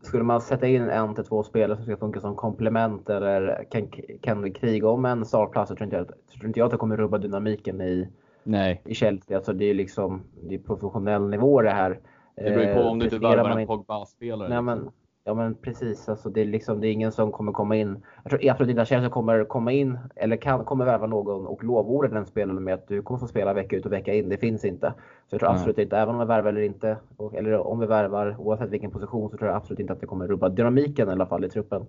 skulle man sätta in en till två spelare som ska funka som komplement eller kan, kan vi kriga om en startplats så tror inte jag, tror inte jag att det kommer rubba dynamiken i, Nej, i Chelsea. Alltså det är liksom det är professionell nivå det här. det beror ju på Eh, om du inte presterar värvar en inte- Pogba-spelare. Nej, men, ja men precis, alltså, det, är liksom, det är ingen som kommer komma in. Jag tror absolut inte att Chelsea kommer komma in eller kan, kommer värva någon och lovorda den spelaren med att du kommer få spela vecka ut och vecka in. Det finns inte. Så jag tror absolut inte, även om vi värvar eller inte, och, eller om vi värvar oavsett vilken position så tror jag absolut inte att det kommer rubba dynamiken i alla fall i truppen.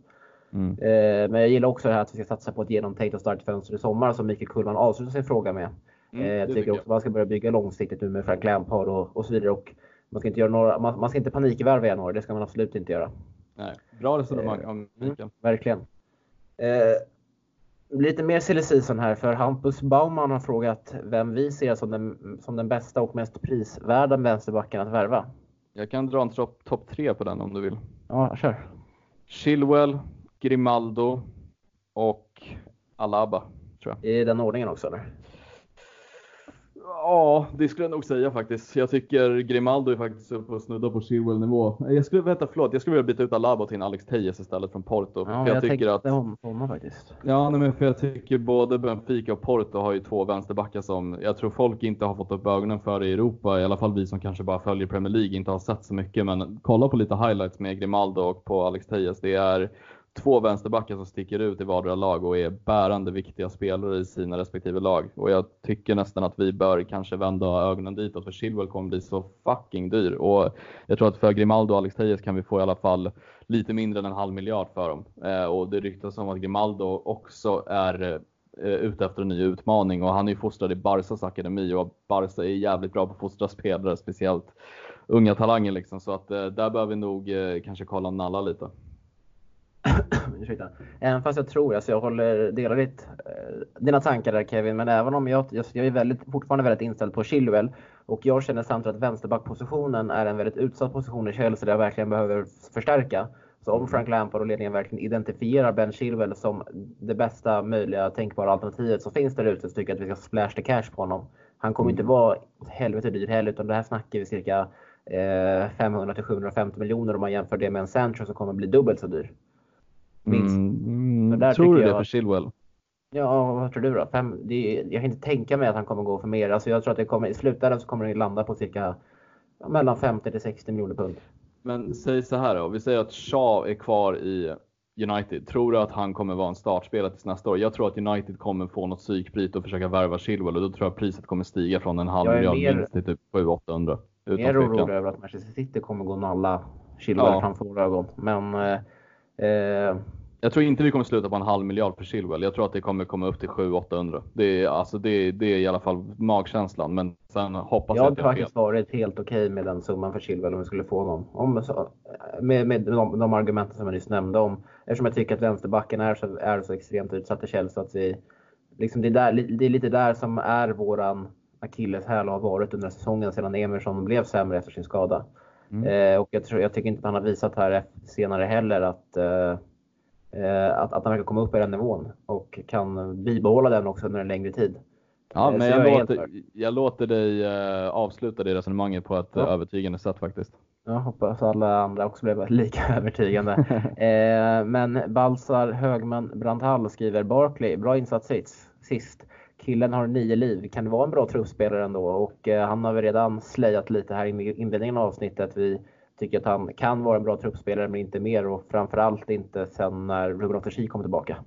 Mm. Eh, men jag gillar också det här att vi ska satsa på ett genomtänkt och starkt fönster i sommar som Mikael Kullman avslutar sin fråga med. Mm, eh, jag tycker också att man ska börja bygga långsiktigt nu med Frank Lampard och, och så vidare. Och man ska inte, göra några, man, man ska inte panikvärva i januari, det ska man absolut inte göra. Nej, bra resonemang Eh, om Mm, verkligen. Eh, lite mer silly season här, för Hampus Baumann har frågat vem vi ser som den, som den bästa och mest prisvärda vänsterbacken att värva. Jag kan dra en topp top tre på den om du vill. Ja, kör. Chilwell, Grimaldo och Alaba, tror jag. I den ordningen också eller? Ja, det skulle jag nog säga faktiskt. Jag tycker Grimaldo är faktiskt uppe och snuddar på Chilwell-nivå. Jag skulle, vänta, förlåt, jag skulle vilja byta ut Alaba till en Alex Tejes istället från Porto. Ja, för jag, tycker att, honom, honom faktiskt. ja, nej, men för jag tycker både Benfica och Porto har ju två vänsterbackar som jag tror folk inte har fått upp ögonen för i Europa. I alla fall vi som kanske bara följer Premier League inte har sett så mycket. Men kolla på lite highlights med Grimaldo och på Alex Tejes. Det är två vänsterbackar som sticker ut i vardera lag och är bärande viktiga spelare i sina respektive lag. Och jag tycker nästan att vi bör kanske vända ögonen ditåt för Chilwell kommer bli så fucking dyr. Och jag tror att för Grimaldo och Alex Tejes kan vi få i alla fall lite mindre än en halv miljard för dem. Eh, och det ryktas om att Grimaldo också är eh, ute efter en ny utmaning och han är ju fostrad i Barsas akademi och Barca är jävligt bra på att fostra spelare, speciellt unga talanger liksom. Så att eh, där bör vi nog eh, kanske kolla och nalla lite. Ursäkta. Även fast jag tror, alltså jag håller, delar ditt, eh, dina tankar där Kevin, men även om jag, jag, är väldigt, fortfarande väldigt inställd på Chilwell och jag känner samtidigt att vänsterbackpositionen är en väldigt utsatt position i Chelsea där jag verkligen behöver förstärka. Så om Frank Lampard och ledningen verkligen identifierar Ben Chilwell som det bästa möjliga tänkbara alternativet så finns det där ute så tycker jag att vi ska splash the cash på honom. Han kommer inte vara helvete dyr heller utan det här snackar vi cirka eh, 500 till 750 miljoner om man jämför det med en Sancho som kommer bli dubbelt så dyr. Minst. Mm, där tror du det jag för Chilwell? Ja, vad tror du då? Fem, är- jag kan inte tänka mig att han kommer gå för mer. Alltså jag tror att det kommer, i slutändan så kommer det landa på cirka mellan 50 till 60 miljoner pund. Men säg så här då, vi säger att Shaw är kvar i United. Tror du att han kommer vara en startspelare tills nästa år? Jag tror att United kommer få något psykbryt och försöka värva Chilwell och då tror jag priset kommer stiga från en halv Jag miljard minst till typ 700-800. Utan Mer orolig över att Manchester City kommer gå nalla Chilwell Ja. framför våra ögon. Men eh, Jag tror inte vi kommer sluta på en halv miljard för Chilwell. Jag tror att det kommer komma upp till 700-800. Det är, alltså det, det är i alla fall magkänslan. Men sen hoppas jag jag att jag har faktiskt varit helt okej med den summan för Chilwell om vi skulle få honom. Om, med med de, de argumenten som jag nyss nämnde om. Eftersom jag tycker att vänsterbacken är så, är så extremt utsatt i Chelsea att vi, liksom det, är där, det är lite där som är våran akilleshäl har varit under säsongen sedan Emerson blev sämre efter sin skada. Mm. Eh, och jag, tror, jag tycker inte att han har visat här senare heller att, eh, eh, att, att han verkar komma upp i den nivån och kan bibehålla den också under en längre tid. Ja, Eh, men jag, jag låter, jag låter dig eh, avsluta det resonemanget på ett Ja. övertygande sätt faktiskt. Jag hoppas alla andra också blev lika övertygande. eh, men Balsar Högman Brandhall skriver Barkley, bra insats sist. Killen har nio liv. Kan det vara en bra truppspelare ändå? Och eh, han har väl redan slejat lite här i inledningen av avsnittet. Vi tycker att han kan vara en bra truppspelare men inte mer och framförallt inte sen när Ruben Ottersi kommer tillbaka.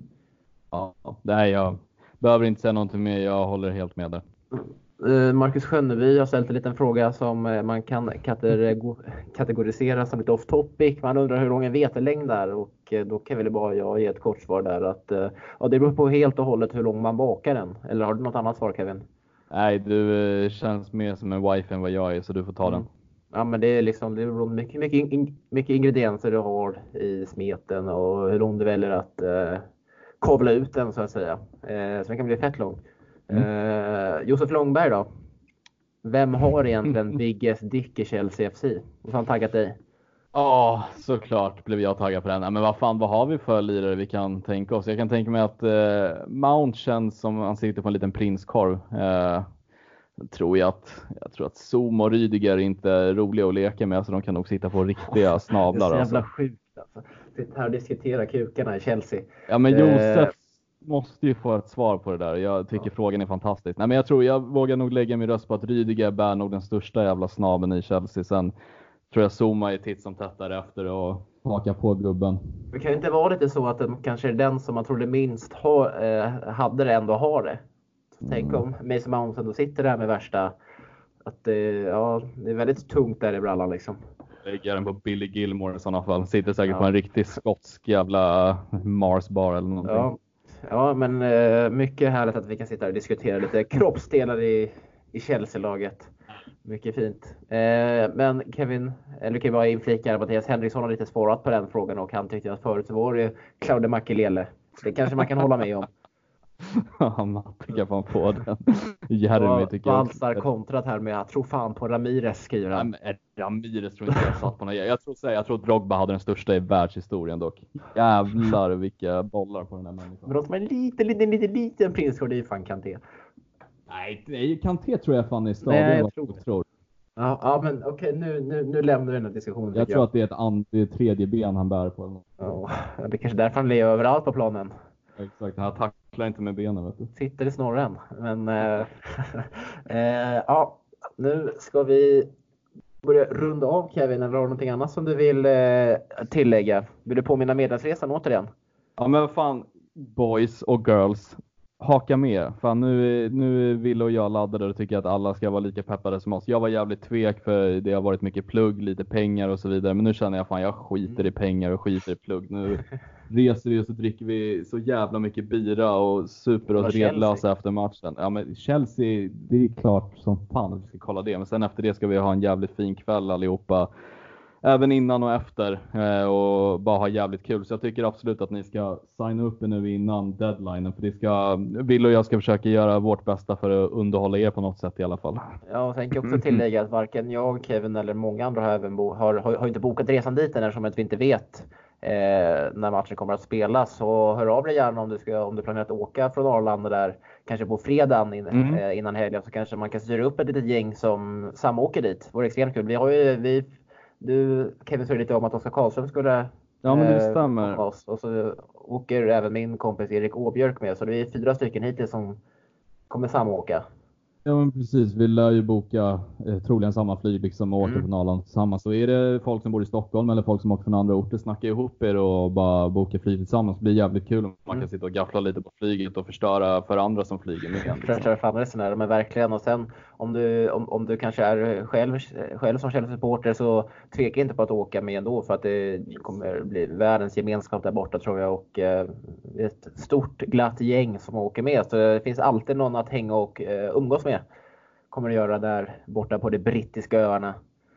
Ja, nej, jag behöver inte säga någonting mer. Jag håller helt med där. Eh, Marcus Skönneby har ställt en liten fråga som eh, man kan kategor- kategorisera som lite off topic. Man undrar hur lång en vetelängd är och eh, då kan väl bara jag ge ett kort svar där att eh, ja, det beror på helt och hållet hur lång man bakar den. Eller har du något annat svar Kevin? Nej, du eh, känns mer som en wife än vad jag är, så du får ta Mm. den. Ja men det är liksom det beror mycket, mycket, in, mycket ingredienser du har i smeten och hur lång du väljer att eh, kavla ut den så att säga. Eh, så den kan bli fett lång. Eh, Josef Långberg då? Vem har egentligen biggest dick i Chelsea FC? Och så har han taggat dig. Ja, såklart blev jag taggad på den. Ja, Men vad fan, vad har vi för lirare vi kan tänka oss? Jag kan tänka mig att eh, Mount känns som han sitter på en liten prinskorv. Eh, tror jag att, jag tror att Zoom och Rydiger är inte är roliga att leka med, så de kan nog sitta på riktiga Det är snablar. så jävla Alltså. sjukt alltså. Sitta här och diskutera kukarna i Chelsea. Ja, men Eh. Josef måste ju få ett svar på det där. Jag tycker frågan är fantastisk. Nej, men jag tror jag vågar nog lägga min röst på att Rydiger bär nog den största jävla snabeln i Chelsea. Sen tror jag Zuma är titt som tätt därefter och hakar på gubben. Det kan ju inte vara lite så att det kanske är den som man trodde minst ha, eh, hade det ändå har det. Tänk om Mason Mount ändå sitter där med värsta... Att det, ja, det är väldigt tungt där i brallan liksom. Lägger den på Billy Gilmore i sådana fall. Sitter säkert Ja. på en riktig skotsk jävla Mars bar eller någonting. Ja, ja men eh, mycket härligt att vi kan sitta och diskutera lite kroppsdelar i, i Chelsea-laget. Mycket fint. Eh, men Kevin, eller kan bara inflika Mattias Henriksson har lite svarat på den frågan och han tyckte att förut så var det Claude Makelele. Det kanske man kan hålla med om. Ja, Matte kan fan få den. Jeremy tycker jag. Valsar kontrat här med jag tror fan på Ramirez skriver han. Nej, men Ramirez tror inte jag satt på någon. Jag tror, jag tror Drogba hade den största i världshistorien dock. Jävlar vilka bollar på den här människan. Men som är en liten, liten, liten, liten är ju fan Kanté. Nej, nej, Kanté tror jag fan är stadig. Nej, jag tror det. tror. Ja, ja men okej nu, nu, nu lämnar vi den här diskussionen. Jag tror att det är ett an- det är tredje ben han bär på. Ja, det är kanske därför han lever överallt på planen. Exakt, han tacklar inte med benen vet du. Sitter i snorren. Men eh, eh, ja, nu ska vi börja runda av Kevin. Eller har du någonting annat som du vill eh, tillägga? Vill du påminna medlemsresan återigen? Ja men vad fan, boys och girls. Haka med. Fan nu, nu är Ville och jag laddade och tycker att alla ska vara lika peppade som oss. Jag var jävligt tvek för det har varit mycket plugg, lite pengar och så vidare. Men nu känner jag fan jag skiter i pengar och skiter i plugg. Nu reser vi och så dricker vi så jävla mycket bira och super Chelsea? redlösa efter matchen. Ja men Chelsea, det är klart som fan att vi ska kolla det. Men sen efter det ska vi ha en jävligt fin kväll allihopa. Även innan och efter eh, och bara ha jävligt kul. Så jag tycker absolut att ni ska signa upp er nu innan deadlinen. För det ska, Bill och jag ska försöka göra vårt bästa för att underhålla er på något sätt i alla fall. Ja, och sen kan jag också tillägga att varken jag, Kevin eller många andra har, även bo, har, har, har inte bokat resan dit än eftersom att vi inte vet eh, när matchen kommer att spelas. Så hör av dig gärna om du, ska, om du planerar att åka från Arlanda där kanske på fredagen in, Mm. eh, innan helgen så kanske man kan styra upp ett litet gäng som samåker dit. Det vore extremt kul. Vi har ju, vi, du Kevin sa lite om att Oskar Karlström skulle Ja men det eh, stämmer. oss. Och så åker även min kompis Erik Åbjörk med. Så det är fyra stycken hittills som kommer samåka. Ja men precis, vi lär ju boka eh, troligen samma flyg liksom och åka Mm. från Arlanda tillsammans. Så är det folk som bor i Stockholm eller folk som åker från andra orter, snacka ihop er och bara boka flyg tillsammans. Det blir jävligt kul om man Mm. kan sitta och gaffla lite på flyget och förstöra för andra som flyger med. För Liksom. köra fram resenärer, men verkligen. Och sen om du, om, om du kanske är själv, själv som Chelsea-supporter så tveka inte på att åka med ändå för att det kommer bli världens gemenskap där borta tror jag och eh, ett stort glatt gäng som åker med. Så det finns alltid någon att hänga och eh, umgås med. Kommer att göra där borta på de brittiska öarna.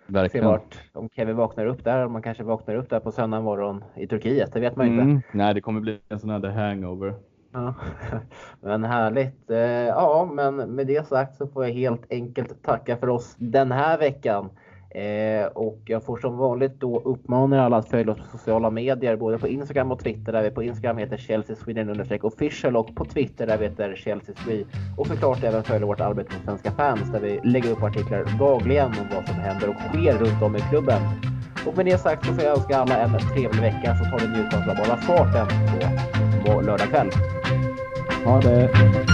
Se Verkligen. vart, om Kevin vaknar upp där, om man kanske vaknar upp där på söndag morgon i Turkiet, det vet man ju inte. Mm. Nej det kommer bli en sån här hangover. Ja. Men härligt. Eh, ja, men med det sagt så får jag helt enkelt tacka för oss den här veckan. Eh, och jag får som vanligt då uppmana er alla att följa oss på sociala medier, både på Instagram och Twitter där vi på Instagram heter Chelsea Sweden official och på Twitter där vi heter Chelsea Sweden. Och såklart även följa vårt arbete med Svenska fans där vi lägger upp artiklar dagligen om vad som händer och sker runt om i klubben. Och med det sagt så får jag önska alla en trevlig vecka så tar vi Newcastle bara farten på lördag kväll. Ha det!